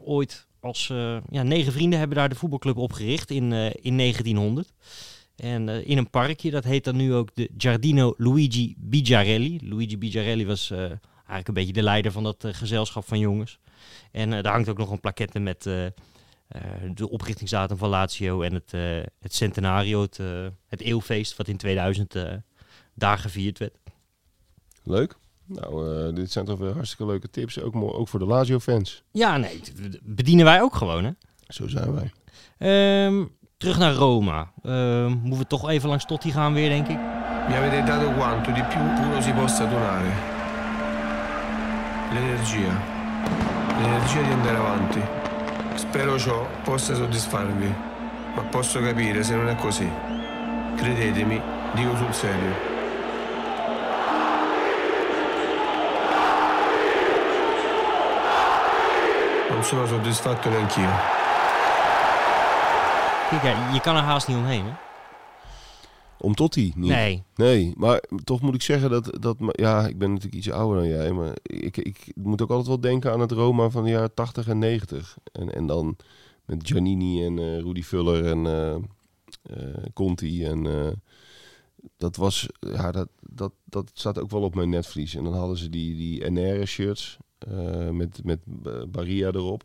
ooit als ja, negen vrienden hebben daar de voetbalclub opgericht in, in 1900. En uh, in een parkje, dat heet dan nu ook de Giardino Luigi Bigiarelli. Luigi Bigiarelli was eigenlijk een beetje de leider van dat gezelschap van jongens. En daar hangt ook nog een plaquette met de oprichtingsdatum van Lazio en het, het centenario, het eeuwfeest, wat in 2000 daar gevierd werd. Leuk. Nou, dit zijn toch weer hartstikke leuke tips, ook, ook voor de Lazio-fans. Ja, nee, bedienen wij ook gewoon, hè? Zo zijn wij. Um, Terug naar Roma. Uh, moeten we toch even langs Totti gaan weer, denk ik. Mi avete dato quanto di più uno si possa donare. L'energia. L'energia di andare avanti. Spero ciò possa soddisfarvi, ma posso capire se non è così. Credetemi, dico sul serio. Non sono soddisfatto neanch'io. Kijk, je kan er haast niet omheen? Om Totti niet. Nee. Nee, maar toch moet ik zeggen dat, dat... Ja, ik ben natuurlijk iets ouder dan jij, maar ik, ik moet ook altijd wel denken aan het Roma van de jaren 80 en 90. En, en dan met Giannini en Rudy Vuller en Conti en... dat was... Ja, dat, dat, dat staat ook wel op mijn netvlies. En dan hadden ze die, die NR shirts met, met Barria erop.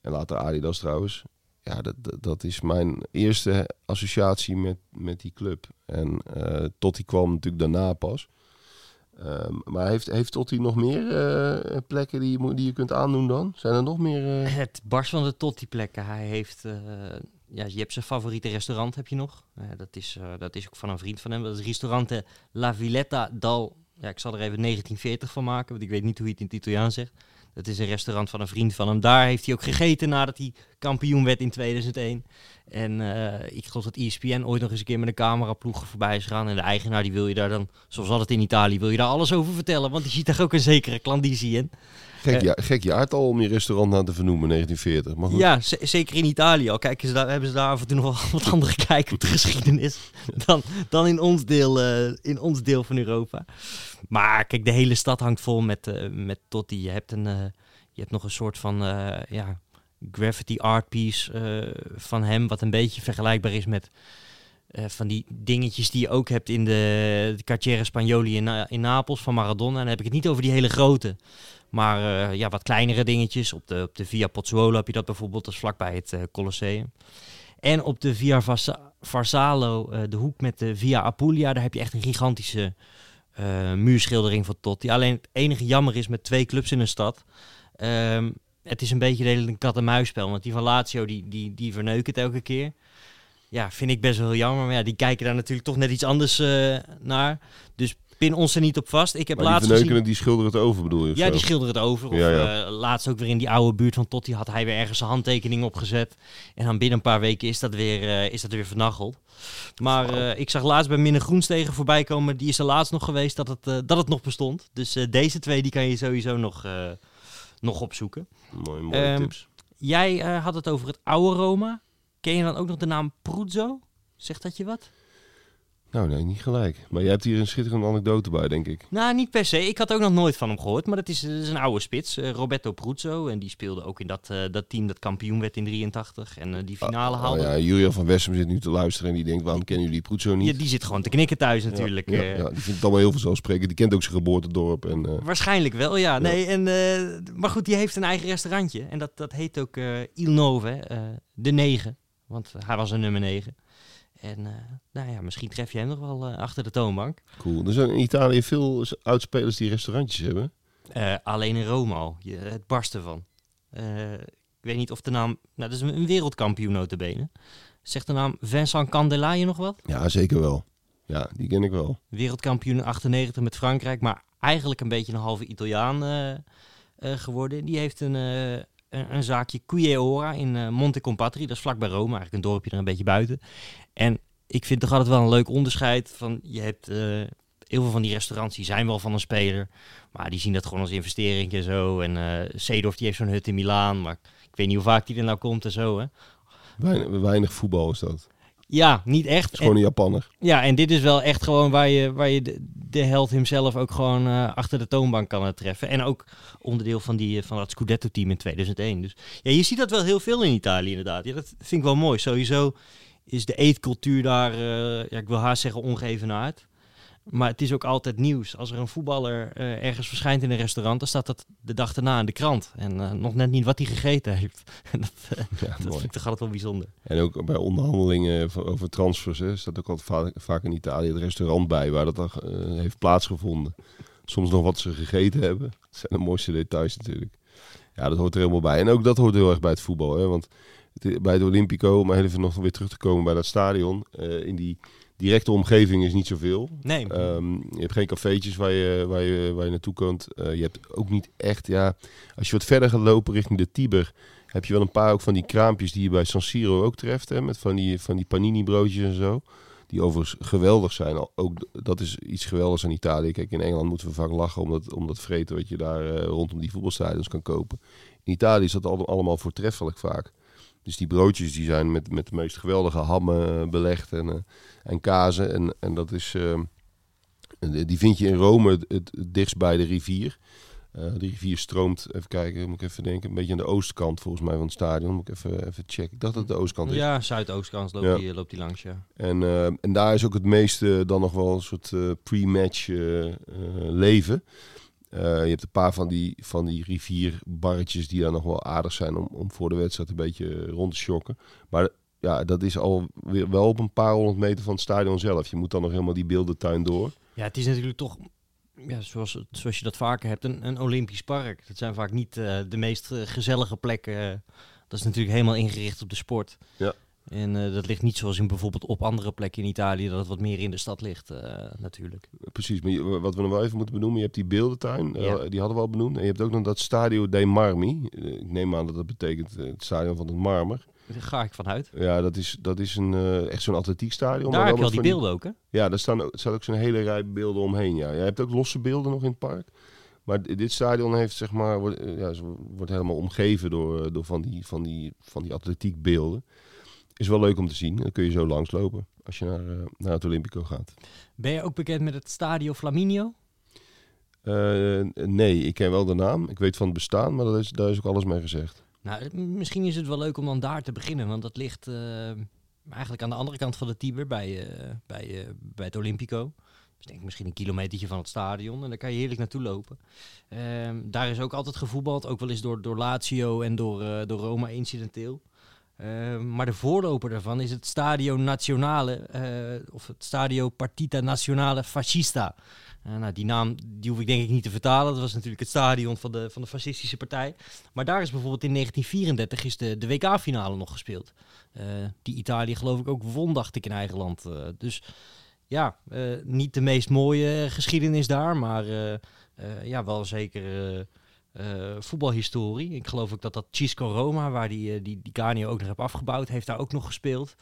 En later Adidas trouwens ja, dat, dat, is mijn eerste associatie met, met die club. En uh, Totti kwam natuurlijk daarna pas. Um, maar heeft, heeft Totti nog meer plekken die je, die je kunt aandoen dan? Zijn er nog meer? Het barst van de Totti-plekken. Hij heeft... ja, je hebt zijn favoriete restaurant, heb je nog. dat, is, dat is ook van een vriend van hem. Dat is restaurant La Villetta dal... Ja, ik zal er even 1940 van maken, want ik weet niet hoe je het in het Italiaans zegt. Dat is een restaurant van een vriend van hem. Daar heeft hij ook gegeten nadat hij kampioen werd in 2001. En uh, ik geloof dat ESPN ooit nog eens een keer met een cameraploeg voorbij is gegaan. En de eigenaar die wil je daar dan, zoals altijd in Italië, wil je daar alles over vertellen. Want die ziet daar ook een zekere klandizie in. Gek, uh, ja, gek jaartal om je restaurant aan te vernoemen, 1940. Maar goed. Ja, zeker in Italië. Al kijken ze daar, hebben ze daar af en toe nog wel wat andere kijk op de geschiedenis dan, dan in, ons deel, uh, in ons deel van Europa. Maar kijk, de hele stad hangt vol met, uh, met Totti. Je hebt, een, uh, je hebt nog een soort van ja, graffiti art piece van hem, wat een beetje vergelijkbaar is met van die dingetjes die je ook hebt in de, de Cartiere Spagnoli in, in Napels van Maradona. En dan heb ik het niet over die hele grote, maar ja, wat kleinere dingetjes. Op de, op de Via Pozzuolo heb je dat bijvoorbeeld, dat is vlakbij het Colosseum. En op de Via Varsalo, de hoek met de Via Apulia, daar heb je echt een gigantische muurschildering van Totti. Alleen het enige jammer is met twee clubs in een stad. Um, het is een beetje een kat-en-muisspel. Want die van Lazio, die, die, die verneuken het elke keer. ja, vind ik best wel heel jammer. Maar ja, die kijken daar natuurlijk toch net iets anders eh, naar. Dus pin ons er niet op vast. Ik heb Maar die laatst verneukenen, gezien... die schilderen het over, bedoel je? Ja, zo? die schilderen het over. Of Ja, ja. eh, laatst ook weer in die oude buurt van Totti had hij weer ergens een handtekening opgezet. En dan binnen een paar weken is dat weer, eh, is dat weer vernacheld. Maar ik zag laatst bij Minne Groenstegen voorbij komen. Die is er laatst nog geweest dat het, dat het nog bestond. Dus deze twee die kan je sowieso nog, nog opzoeken. Mooi, mooie Ehm, tips. Jij eh, had het over het oude Roma. Ken je dan ook nog de naam Pruzzo? Zegt dat je wat? Nou, nee, niet gelijk. Maar jij hebt hier een schitterende anekdote bij, denk ik. Nou, niet per se. Ik had ook nog nooit van hem gehoord. Maar dat is, dat is een oude spits, eh, Roberto Pruzzo. En die speelde ook in dat, eh, dat team dat kampioen werd in 83. En eh, die finale Oh, haalde. ja, Julian van Wessem zit nu te luisteren en die denkt, waarom kennen jullie Proetzo niet? Ja, die zit gewoon te knikken thuis natuurlijk. Ja, ja, ja, die vindt het allemaal heel vanzelfsprekend. Die kent ook zijn geboortedorp. En, Waarschijnlijk wel, ja. Nee, en, maar goed, die heeft een eigen restaurantje. En dat, dat heet ook Il Nove, de 9. Want hij was een nummer 9. En eh, nou ja, misschien tref je hem nog wel eh, achter de toonbank. cool. Er zijn in Italië veel oudspelers die restaurantjes hebben. Eh, alleen in Rome al. Je, het barsten van. Ik weet niet of de naam... Nou, dat is een, wereldkampioen notabene. Zegt de naam Vincent Candela je nog wat? Ja, zeker wel. Ja, die ken ik wel. Wereldkampioen in 98 met Frankrijk. Maar eigenlijk een beetje een halve Italiaan geworden. Die heeft een, een, zaakje Cuieora in eh, Monte Compatri. Dat is vlakbij Rome. Eigenlijk een dorpje er een beetje buiten. En ik vind toch altijd wel een leuk onderscheid. Van, je hebt... eh, Heel veel van die restaurants die zijn wel van een speler. Maar die zien dat gewoon als investering en zo. En Seedorf die heeft zo'n hut in Milaan. Maar ik weet niet hoe vaak die er nou komt en zo. Hè. Weinig voetbal is dat. Ja, niet echt. is gewoon een Japanner. Ja, en dit is wel echt gewoon waar je, waar je de, de held hemzelf ook gewoon eh, achter de toonbank kan eh, treffen. En ook onderdeel van, die, eh, van dat Scudetto-team in 2001. Dus ja, je ziet dat wel heel veel in Italië inderdaad. Ja, dat vind ik wel mooi. Sowieso is de eetcultuur daar, ja, ik wil haast zeggen, ongeëvenaard. Maar het is ook altijd nieuws. Als er een voetballer eh, ergens verschijnt in een restaurant, dan staat dat de dag daarna in de krant. En eh, nog net niet wat hij gegeten heeft. Dat, eh, Ja, dat vind ik toch altijd wel bijzonder. En ook bij onderhandelingen over transfers hè, staat ook altijd vaak, vaak in Italië het restaurant bij waar dat dan heeft plaatsgevonden. Soms nog wat ze gegeten hebben. Dat zijn de mooiste details natuurlijk. Ja, dat hoort er helemaal bij. En ook dat hoort heel erg bij het voetbal. Hè? Want het- bij het Olympico, om even nog weer terug te komen bij dat stadion. in die directe omgeving is niet zoveel. Nee, Ehm, je hebt geen cafeetjes waar je, waar je, waar je naartoe kunt. Eh, je hebt ook niet echt, ja, als je wat verder gaat lopen richting de Tiber, heb je wel een paar ook van die kraampjes die je bij San Siro ook treft. Hè, met van die, van die panini broodjes en zo. Die overigens geweldig zijn. Ook dat is iets geweldigs aan Italië. Kijk, in Engeland moeten we vaak lachen om dat, om dat vreten wat je daar eh, rondom die voetbalstadions kan kopen. In Italië is dat al- allemaal voortreffelijk vaak. Dus die broodjes die zijn met, met de meest geweldige hammen eh, belegd en, eh, en kazen. En, en dat is, eh, die vind je in Rome het, het, het dichtst bij de rivier. Eh, de rivier stroomt, even kijken, moet ik even denken, een beetje aan de oostkant volgens mij van het stadion. Moet ik even, even checken. Ik dacht dat het de oostkant is. ja, Zuidoostkant loopt, Ja. die, loopt die langs, ja. En, en daar is ook het meeste dan nog wel een soort pre-match leven. Eh, je hebt een paar van die, van die rivierbarretjes die daar nog wel aardig zijn om, om voor de wedstrijd een beetje rond te shocken. Maar ja, dat is al weer wel op een paar honderd meter van het stadion zelf. Je moet dan nog helemaal die beeldentuin door. Ja, het is natuurlijk toch, ja, zoals, zoals je dat vaker hebt, een, een Olympisch park. Dat zijn vaak niet eh, de meest eh, gezellige plekken. Dat is natuurlijk helemaal ingericht op de sport. Ja. En eh, dat ligt niet zoals in bijvoorbeeld op andere plekken in Italië, dat het wat meer in de stad ligt, eh, natuurlijk. Precies, maar je- wat we nog wel even moeten benoemen, je hebt die beeldentuin, eh, die hadden we al benoemd. En je hebt ook nog dat Stadio dei Marmi. Ik neem aan dat dat betekent het stadion van het marmer. Daar ga ik vanuit. Ja, dat is, dat is een, echt zo'n atletiekstadion. Daar maar heb je al die beelden ook, hè? Ja, daar staan ook, staat ook zo'n hele rij beelden omheen. Ja. Je hebt ook losse beelden nog in het park. Maar dit stadion heeft, zeg maar, wordt, ja, wordt helemaal omgeven door, door van, die, van, die, van die atletiekbeelden. Is wel leuk om te zien. Dan kun je zo langslopen als je naar, eh, naar het Olympico gaat. Ben je ook bekend met het Stadio Flaminio? Eh, nee, ik ken wel de naam. Ik weet van het bestaan, maar dat is, daar is ook alles mee gezegd. Nou, misschien is het wel leuk om dan daar te beginnen, want dat ligt eh, eigenlijk aan de andere kant van de Tiber bij, bij, bij het Olympico. Dus denk ik misschien een kilometertje van het stadion en daar kan je heerlijk naartoe lopen. Ehm, daar is ook altijd gevoetbald, ook wel eens door, door Lazio en door, door Roma incidenteel. Eh, maar de voorloper daarvan is het Stadio Nazionale, eh, of het Stadio Partita Nazionale Fascista. Eh, nou, die naam die hoef ik denk ik niet te vertalen. Dat was natuurlijk het stadion van de, van de fascistische partij. Maar daar is bijvoorbeeld in 1934 is de, de WK-finale nog gespeeld. Eh, die Italië geloof ik ook won, dacht ik, in eigen land. Dus ja, niet de meest mooie geschiedenis daar, maar ja, wel zeker eh, voetbalhistorie. Ik geloof ook dat dat Cisco Roma, waar die, eh, die, die ook nog heb afgebouwd, heeft daar ook nog gespeeld.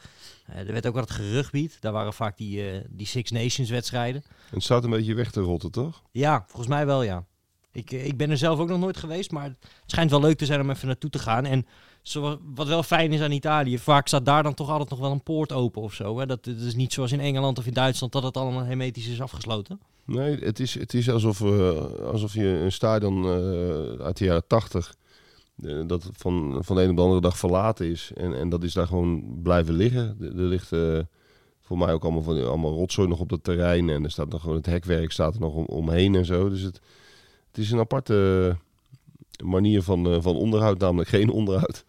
Eh, er werd ook wat gerugbied. Daar waren vaak die, die Six Nations wedstrijden. En het staat een beetje weg te rotten, toch? Ja, volgens mij wel, ja. Ik, ik ben er zelf ook nog nooit geweest, maar het schijnt wel leuk te zijn om even naartoe te gaan. En zo, wat wel fijn is aan Italië, vaak staat daar dan toch altijd nog wel een poort open of zo. Hè? Dat, is niet zoals in Engeland of in Duitsland dat het allemaal hermetisch is afgesloten. Nee, het is, het is alsof, eh, alsof je een stadion eh, uit de jaren tachtig... eh, dat van, van de een op de andere dag verlaten is. En, en dat is daar gewoon blijven liggen. Er, ligt voor mij ook allemaal, allemaal rotzooi nog op dat terrein. En er staat nog gewoon het hekwerk staat er nog om, omheen en zo. Dus het, het is een aparte manier van, eh, van onderhoud, namelijk geen onderhoud.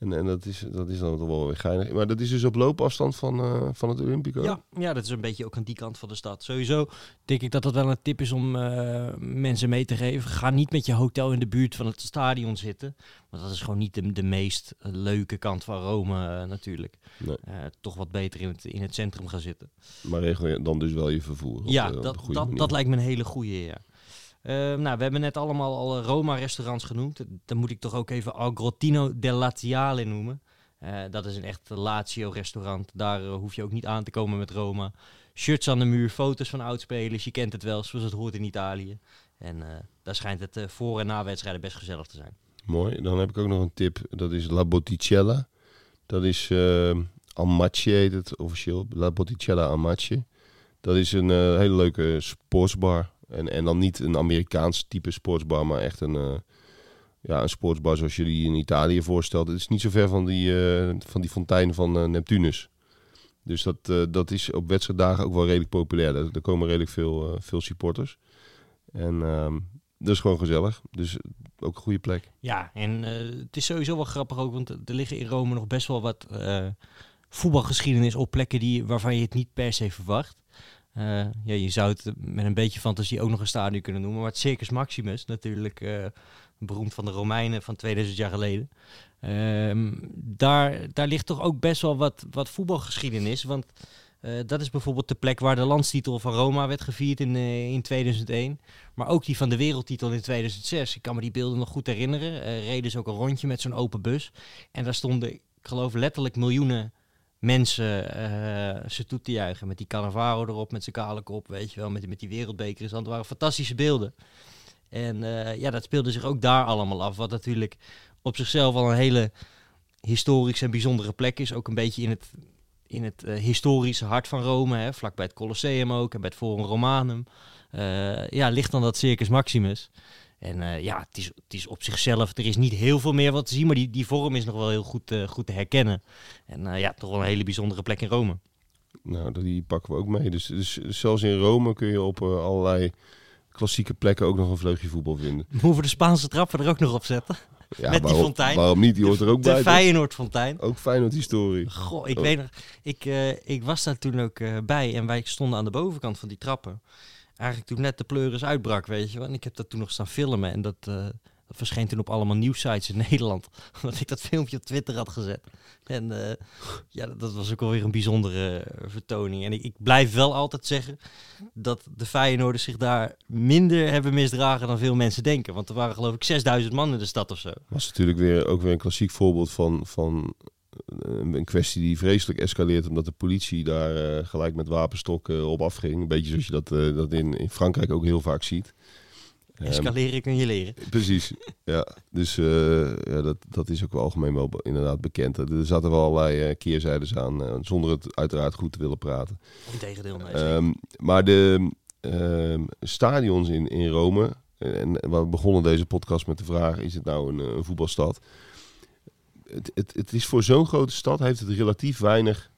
En, en dat, is, dat is dan toch wel weer geinig. Maar dat is dus op loopafstand van, eh, van het Olympico? Ja, ja, dat is een beetje ook aan die kant van de stad. Sowieso denk ik dat dat wel een tip is om eh, mensen mee te geven. Ga niet met je hotel in de buurt van het stadion zitten. Want dat is gewoon niet de, de meest leuke kant van Rome natuurlijk. Nee. Toch wat beter in het, in het centrum gaan zitten. Maar regel je dan dus wel je vervoer? ja, dat, goede dat, manier. dat lijkt me een hele goeie, ja. Eh, nou, we hebben net allemaal al eh, Roma-restaurants genoemd. Dan moet ik toch ook even Al Grottino del Laziale noemen. Eh, dat is een echt Lazio-restaurant. Daar eh, hoef je ook niet aan te komen met Roma. Shirts aan de muur, foto's van oudspelers. Je kent het wel, zoals het hoort in Italië. En daar schijnt het voor en na wedstrijden best gezellig te zijn. Mooi. Dan heb ik ook nog een tip. Dat is La Botticella. Dat is uh, Amacce heet het officieel. La Botticella Amacce. Dat is een hele leuke sportsbar. En, en dan niet een Amerikaans type sportsbar, maar echt een, eh, ja, een sportsbar zoals je die in Italië voorstelt. Het is niet zo ver van die, eh, van die fontein van eh, Neptunus. Dus dat, dat is op wedstrijddagen ook wel redelijk populair. Er, er komen redelijk veel, veel supporters. En ehm, dat is gewoon gezellig. Dus ook een goede plek. Ja, en het is sowieso wel grappig ook, want er liggen in Rome nog best wel wat voetbalgeschiedenis op plekken die, waarvan je het niet per se verwacht. Eh, ja, je zou het met een beetje fantasie ook nog een stadion kunnen noemen, maar het Circus Maximus, natuurlijk eh, beroemd van de Romeinen van 2000 jaar geleden. Ehm, daar, daar ligt toch ook best wel wat, wat voetbalgeschiedenis, want eh, dat is bijvoorbeeld de plek waar de landstitel van Roma werd gevierd in, in 2001. Maar ook die van de wereldtitel in 2006. Ik kan me die beelden nog goed herinneren. Er reden ze ook een rondje met zo'n open bus. En daar stonden, ik geloof letterlijk miljoenen mensen eh, ze toe te juichen. Met die Cannavaro erop, met zijn kale kop, weet je wel. Met, met die wereldbeker. Dus dat waren fantastische beelden. En eh, ja, dat speelde zich ook daar allemaal af. Wat natuurlijk op zichzelf al een hele historische en bijzondere plek is. Ook een beetje in het, in het eh, historische hart van Rome. Hè, vlak bij het Colosseum ook en bij het Forum Romanum. Ja, ligt dan dat Circus Maximus. En eh, ja, het is, het is op zichzelf, er is niet heel veel meer wat te zien, maar die, die vorm is nog wel heel goed, eh, goed te herkennen. En eh, ja, toch wel een hele bijzondere plek in Rome. Nou, die pakken we ook mee. Dus, dus zelfs in Rome kun je op allerlei klassieke plekken ook nog een vleugje voetbal vinden. Moeten we de Spaanse trappen er ook nog op zetten? Ja, Met die waarom, fontein. Waarom niet? Die hoort er ook De bij. toch? Feyenoord-fontein. Ook Feyenoord historie. Goh, ik Oh. weet nog, ik, ik was daar toen ook bij en wij stonden aan de bovenkant van die trappen. Eigenlijk toen net de pleuris uitbrak, weet je wel. En ik heb dat toen nog staan filmen en dat, eh, dat verscheen toen op allemaal nieuwsites in Nederland. Omdat ik dat filmpje op Twitter had gezet. En eh, ja, dat, dat was ook wel weer een bijzondere eh, vertoning. En ik, ik blijf wel altijd zeggen dat de Feyenoorders zich daar minder hebben misdragen dan veel mensen denken. Want er waren geloof ik 6000 man in de stad of zo. Was natuurlijk weer, ook weer een klassiek voorbeeld van, van een kwestie die vreselijk escaleert. Omdat de politie daar eh, gelijk met wapenstokken op afging. Een beetje zoals je dat, eh, dat in, in Frankrijk ook heel vaak ziet. Ehm, Escaleren kun je leren. Precies, ja. Dus eh, ja, dat, dat is ook wel algemeen wel inderdaad bekend. Er zaten wel allerlei eh, keerzijdes aan, eh, zonder het uiteraard goed te willen praten. Integendeel, nee. Ehm, maar de ehm, stadions in, in Rome, eh, en we begonnen deze podcast met de vraag, is het nou een, eh, een voetbalstad? Het, het, het is voor zo'n grote stad, heeft het relatief weinig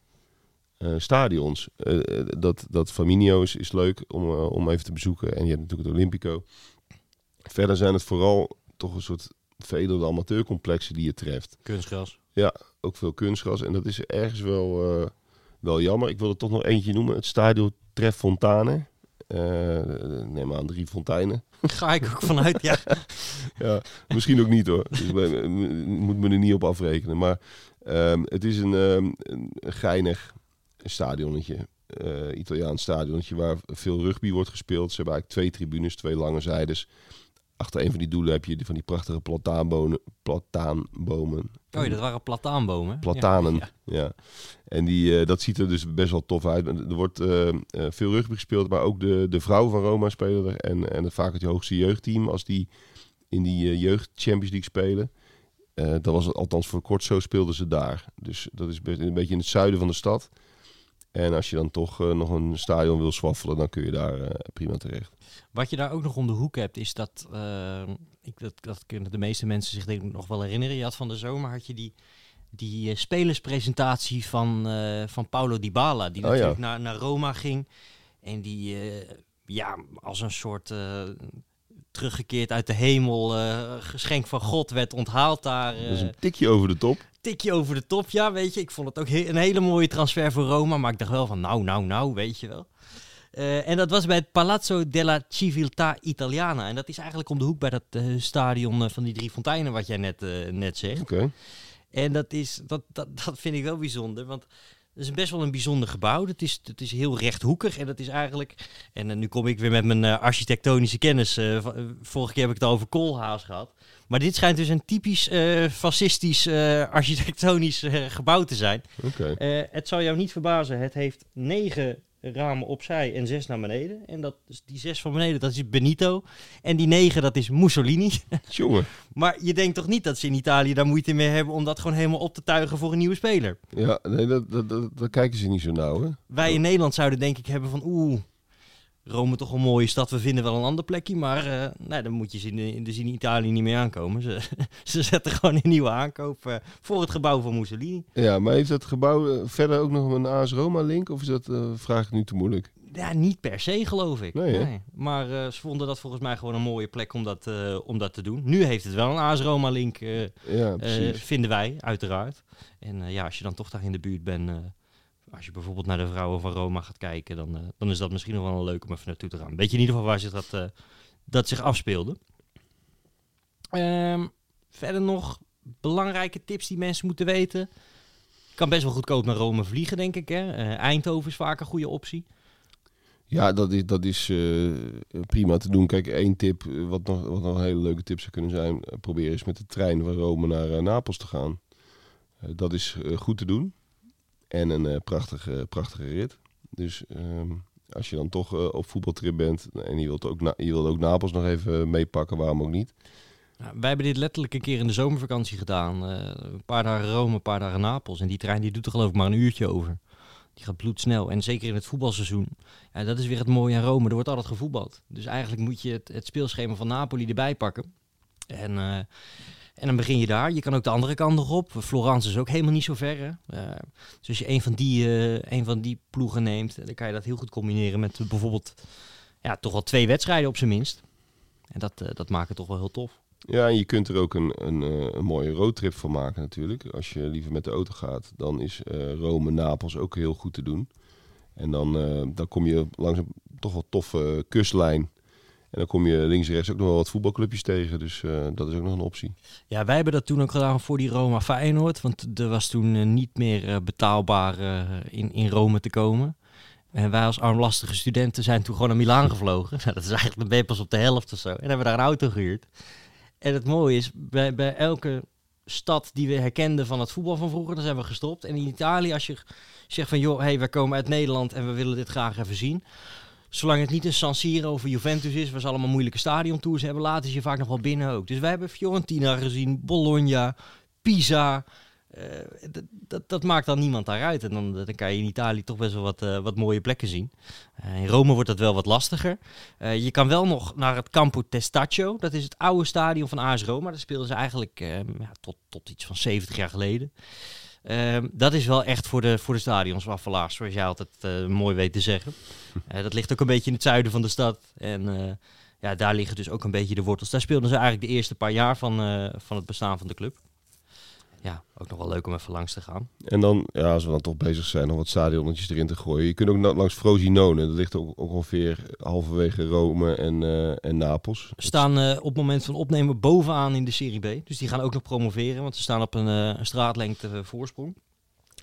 eh, stadions. Eh, eh, dat, dat Flaminio is, is leuk om, om even te bezoeken. En je hebt natuurlijk het Olympico. Verder zijn het vooral toch een soort veredelde amateurcomplexen die je treft. Kunstgras. Ja, ook veel kunstgras. En dat is ergens wel, wel jammer. Ik wil er toch nog eentje noemen. Het Stadio Tref Fontane. Eh, neem aan drie fonteinen. Ga ik ook vanuit, ja. ja, misschien ook niet hoor. Dus moet me er niet op afrekenen. Maar ehm, het is een, ehm, een geinig stadionnetje. eh, Italiaans stadionnetje waar veel rugby wordt gespeeld. Ze hebben eigenlijk twee tribunes, twee lange zijdes. Achter een van die doelen heb je die- van die prachtige plataanbomen. plataanbomen. Oh dat waren plataanbomen. Platanen, Ja, ja. ja. En die, eh, dat ziet er dus best wel tof uit. Er wordt eh, eh, veel rugby gespeeld, maar ook de, de vrouwen van Roma spelen er. En, en vaak het hoogste jeugdteam, als die in die jeugd Champions League spelen. dat was het althans voor kort zo, speelden ze daar. Dus dat is best- een beetje in het zuiden van de stad. En als je dan toch eh, nog een stadion wil swaffelen, dan kun je daar eh, prima terecht. Wat je daar ook nog om de hoek hebt, is dat, eh, ik, dat, dat kunnen de meeste mensen zich denk ik nog wel herinneren. Je had van de zomer had je die, die eh, spelerspresentatie van, van Paulo Dybala, die Oh ja. natuurlijk naar, naar Roma ging. En die ja, als een soort teruggekeerd uit de hemel, geschenk van God, werd onthaald daar. dat is een tikje over de top. Tikje over de top, ja, weet je. Ik vond het ook he- een hele mooie transfer voor Roma, maar ik dacht wel van nou, nou, nou, weet je wel. Eh, en dat was bij het Palazzo della Civiltà Italiana. En dat is eigenlijk om de hoek bij dat eh, stadion eh, van die drie fonteinen wat jij net, net zegt. Oké. En dat, is, dat, dat, dat vind ik wel bijzonder, want het is best wel een bijzonder gebouw. Het is, het is heel rechthoekig en dat is eigenlijk... En eh, nu kom ik weer met mijn eh, architectonische kennis. eh, vorige keer heb ik het over Koolhaas gehad. Maar dit schijnt dus een typisch fascistisch architectonisch gebouw te zijn. Oké. Het zal jou niet verbazen, het heeft negen ramen opzij en zes naar beneden. En dat, is die zes van beneden, dat is Benito. En die negen, dat is Mussolini. Jongen. Maar je denkt toch niet dat ze in Italië daar moeite mee hebben om dat gewoon helemaal op te tuigen voor een nieuwe speler? Ja, nee, dat, dat, dat, kijken ze niet zo nauw, hè? Wij in Nederland zouden denk ik hebben van oeh, Rome toch een mooie stad, we vinden wel een ander plekje. Maar eh nee, dan moet je ze in, de, dus in Italië niet meer aankomen. Ze, ze zetten gewoon een nieuwe aankoop eh, voor het gebouw van Mussolini. Ja, maar heeft dat gebouw eh, verder ook nog een AS Roma link? Of is dat, vraag ik nu te moeilijk? Ja, niet per se geloof ik. Nee? Maar ze vonden dat volgens mij gewoon een mooie plek om dat, om dat te doen. Nu heeft het wel een AS Roma link, eh, Ja, vinden wij uiteraard. En ja, als je dan toch daar in de buurt bent, als je bijvoorbeeld naar de vrouwen van Roma gaat kijken, dan, eh, dan is dat misschien nog wel een leuk om even naartoe te gaan. Weet je in ieder geval waar zich dat, eh, dat zich afspeelde. Ehm, verder nog belangrijke tips die mensen moeten weten. Kan best wel goedkoop naar Rome vliegen, denk ik. Hè? Eh, Eindhoven is vaak een goede optie. Ja, dat is, dat is eh, prima te doen. Kijk, één tip, wat nog, wat nog een hele leuke tip zou kunnen zijn. probeer eens met de trein van Rome naar Napels te gaan. Dat is goed te doen. En een eh, prachtige, prachtige rit. Dus ehm, als je dan toch eh, op voetbaltrip bent en je wilt, ook je wilt ook Napels nog even meepakken, waarom ook niet? Nou, wij hebben dit letterlijk een keer in de zomervakantie gedaan. Eh, een paar dagen Rome, een paar dagen Napels. En die trein die doet er geloof ik maar een uurtje over. Die gaat bloedsnel. En zeker in het voetbalseizoen. Ja, dat is weer het mooie aan Rome. Er wordt altijd gevoetbald. Dus eigenlijk moet je het, het speelschema van Napoli erbij pakken. En, eh, en dan begin je daar. Je kan ook de andere kant nog op. Florence is ook helemaal niet zo ver. Eh, dus als je een van, die, eh, een van die ploegen neemt, dan kan je dat heel goed combineren met bijvoorbeeld ja, toch wel twee wedstrijden op zijn minst. En dat, eh, dat maakt het toch wel heel tof. Ja, en je kunt er ook een, een, een mooie roadtrip van maken natuurlijk. Als je liever met de auto gaat, dan is Rome, Napels ook heel goed te doen. En dan, dan kom je langs een toch wel toffe kustlijn. En dan kom je links en rechts ook nog wel wat voetbalclubjes tegen. Dus eh, dat is ook nog een optie. Ja, wij hebben dat toen ook gedaan voor die Roma Feyenoord. Want er was toen eh, niet meer eh, betaalbaar in, in Rome te komen. En wij als armlastige studenten zijn toen gewoon naar Milaan gevlogen. Nou, dat is eigenlijk dan ben je pas op de helft of zo. En hebben daar een auto gehuurd. En het mooie is, bij, bij elke stad die we herkenden van het voetbal van vroeger, dan zijn we gestopt. En in Italië, als je zegt van joh, hey, wij komen uit Nederland en we willen dit graag even zien. Zolang het niet een San Siro of Juventus is, waar ze allemaal moeilijke stadiontours hebben, laten ze je vaak nog wel binnen ook. Dus wij hebben Fiorentina gezien, Bologna, Pisa. Eh, dat, maakt dan niemand daaruit. En dan, dan kan je in Italië toch best wel wat, eh, wat mooie plekken zien. Eh, in Rome wordt dat wel wat lastiger. Je kan wel nog naar het Campo Testaccio. Dat is het oude stadion van AS Roma. Daar speelden ze eigenlijk ja, tot, tot iets van 70 jaar geleden. Dat is wel echt voor de, voor de stadionswaffelaars, zoals jij altijd mooi weet te zeggen. Eh, dat ligt ook een beetje in het zuiden van de stad. En eh, ja, daar liggen dus ook een beetje de wortels. Daar speelden ze eigenlijk de eerste paar jaar van, eh, van het bestaan van de club. ja, ook nog wel leuk om even langs te gaan. En dan, ja, als we dan toch bezig zijn om wat stadionnetjes erin te gooien. Je kunt ook langs Frosinone. Dat ligt ook, ongeveer halverwege Rome en, en Napels. Ze staan op het moment van opnemen bovenaan in de Serie B. Dus die gaan ook nog promoveren, want ze staan op een, een straatlengte voorsprong.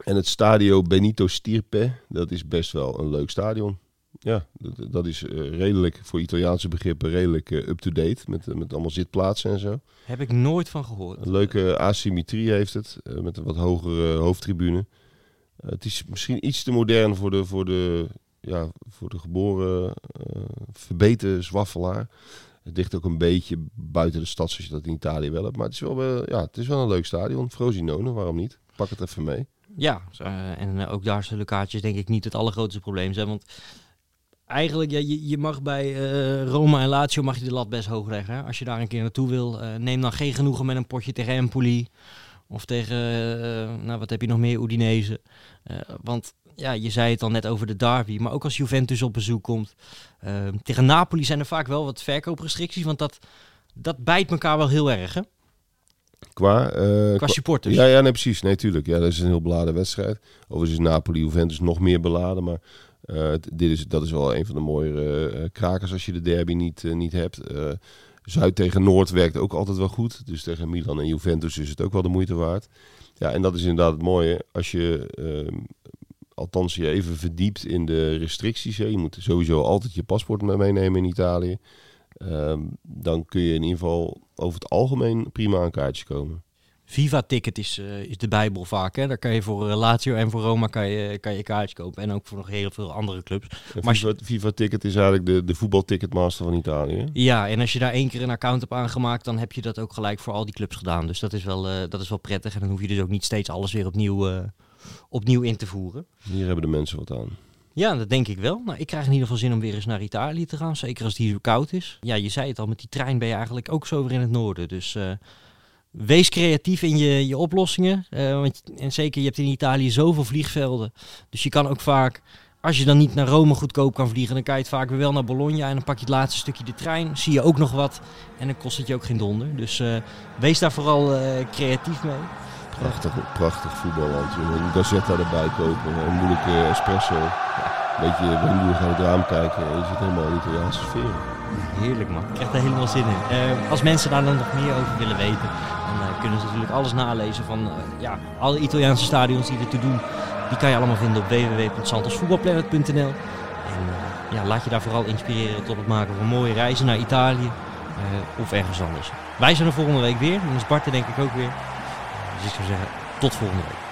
En het stadio Benito Stirpe, dat is best wel een leuk stadion. Ja, dat, is eh, redelijk, voor Italiaanse begrippen, redelijk eh, up-to-date. Met, eh, met allemaal zitplaatsen en zo. Heb ik nooit van gehoord. Een leuke asymmetrie heeft het, met een wat hogere hoofdtribune. Het is misschien iets te modern voor de, voor de, ja, voor de geboren verbeten zwaffelaar. Het ligt ook een beetje buiten de stad, zoals je dat in Italië wel hebt. Maar het is wel, ja, het is wel een leuk stadion. Frosinone, waarom niet? Pak het even mee. Ja, en ook daar zullen kaartjes denk ik niet het allergrootste probleem zijn. Want eigenlijk, ja, je, je mag bij eh, Roma en Lazio mag je de lat best hoog leggen. hè. Als je daar een keer naartoe wil, eh, neem dan geen genoegen met een potje tegen Empoli. Of tegen, eh, nou wat heb je nog meer, Udinese. Want ja, je zei het al net over de derby. Maar ook als Juventus op bezoek komt. eh, tegen Napoli zijn er vaak wel wat verkooprestricties. Want dat, dat bijt elkaar wel heel erg, hè? Qua, eh, Qua supporters. Ja, ja, nee, precies. Nee, tuurlijk. Ja, dat is een heel beladen wedstrijd. Overigens is Napoli Juventus nog meer beladen, maar dit is, dat is wel een van de mooiere eh, krakers als je de derby niet, eh, niet hebt. Eh, Zuid tegen Noord werkt ook altijd wel goed. Dus tegen Milan en Juventus is het ook wel de moeite waard. Ja, en dat is inderdaad het mooie. Als je, ehm, althans je even verdiept in de restricties. Hè. Je moet sowieso altijd je paspoort mee- meenemen in Italië. Ehm, dan kun je in ieder geval over het algemeen prima aan kaartjes komen. Viva-ticket is, eh, is de bijbel vaak. Hè? Daar kan je voor eh, Lazio en voor Roma kan je, kan je kaartjes kopen. En ook voor nog heel veel andere clubs. Maar als je- FIFA, FIFA Ticket is eigenlijk de, de voetbalticketmaster van Italië. Ja, en als je daar één keer een account hebt aangemaakt, dan heb je dat ook gelijk voor al die clubs gedaan. Dus dat is wel, eh, dat is wel prettig. En dan hoef je dus ook niet steeds alles weer opnieuw, eh, opnieuw in te voeren. Hier hebben de mensen wat aan. Ja, dat denk ik wel. Nou, ik krijg in ieder geval zin om weer eens naar Italië te gaan. Zeker als het hier zo koud is. Ja, je zei het al, met die trein ben je eigenlijk ook zo weer in het noorden. Dus eh, wees creatief in je, je oplossingen. Eh, want, en zeker, je hebt in Italië zoveel vliegvelden. Dus je kan ook vaak, als je dan niet naar Rome goedkoop kan vliegen, dan kan je het vaak weer wel naar Bologna. En dan pak je het laatste stukje de trein. Zie je ook nog wat. En dan kost het je ook geen donder. Dus eh, wees daar vooral eh, creatief mee. Prachtig, prachtig voetballand. Een Gazzetta erbij kopen, een moeilijke espresso. Een beetje weemoedig uit het raam kijken. Je zit helemaal in de Italiaanse sfeer. Heerlijk man, ik krijg er helemaal zin in. Als mensen daar dan nog meer over willen weten, dan eh, kunnen ze natuurlijk alles nalezen van eh, ja, alle Italiaanse stadions die ertoe doen. Die kan je allemaal vinden op www.santosvoetbalplanet.nl. En eh, ja, laat je daar vooral inspireren tot het maken van mooie reizen naar Italië of ergens anders. Wij zijn er volgende week weer, dan is Bart er denk ik ook weer. Dus ik zou zeggen, tot volgende week.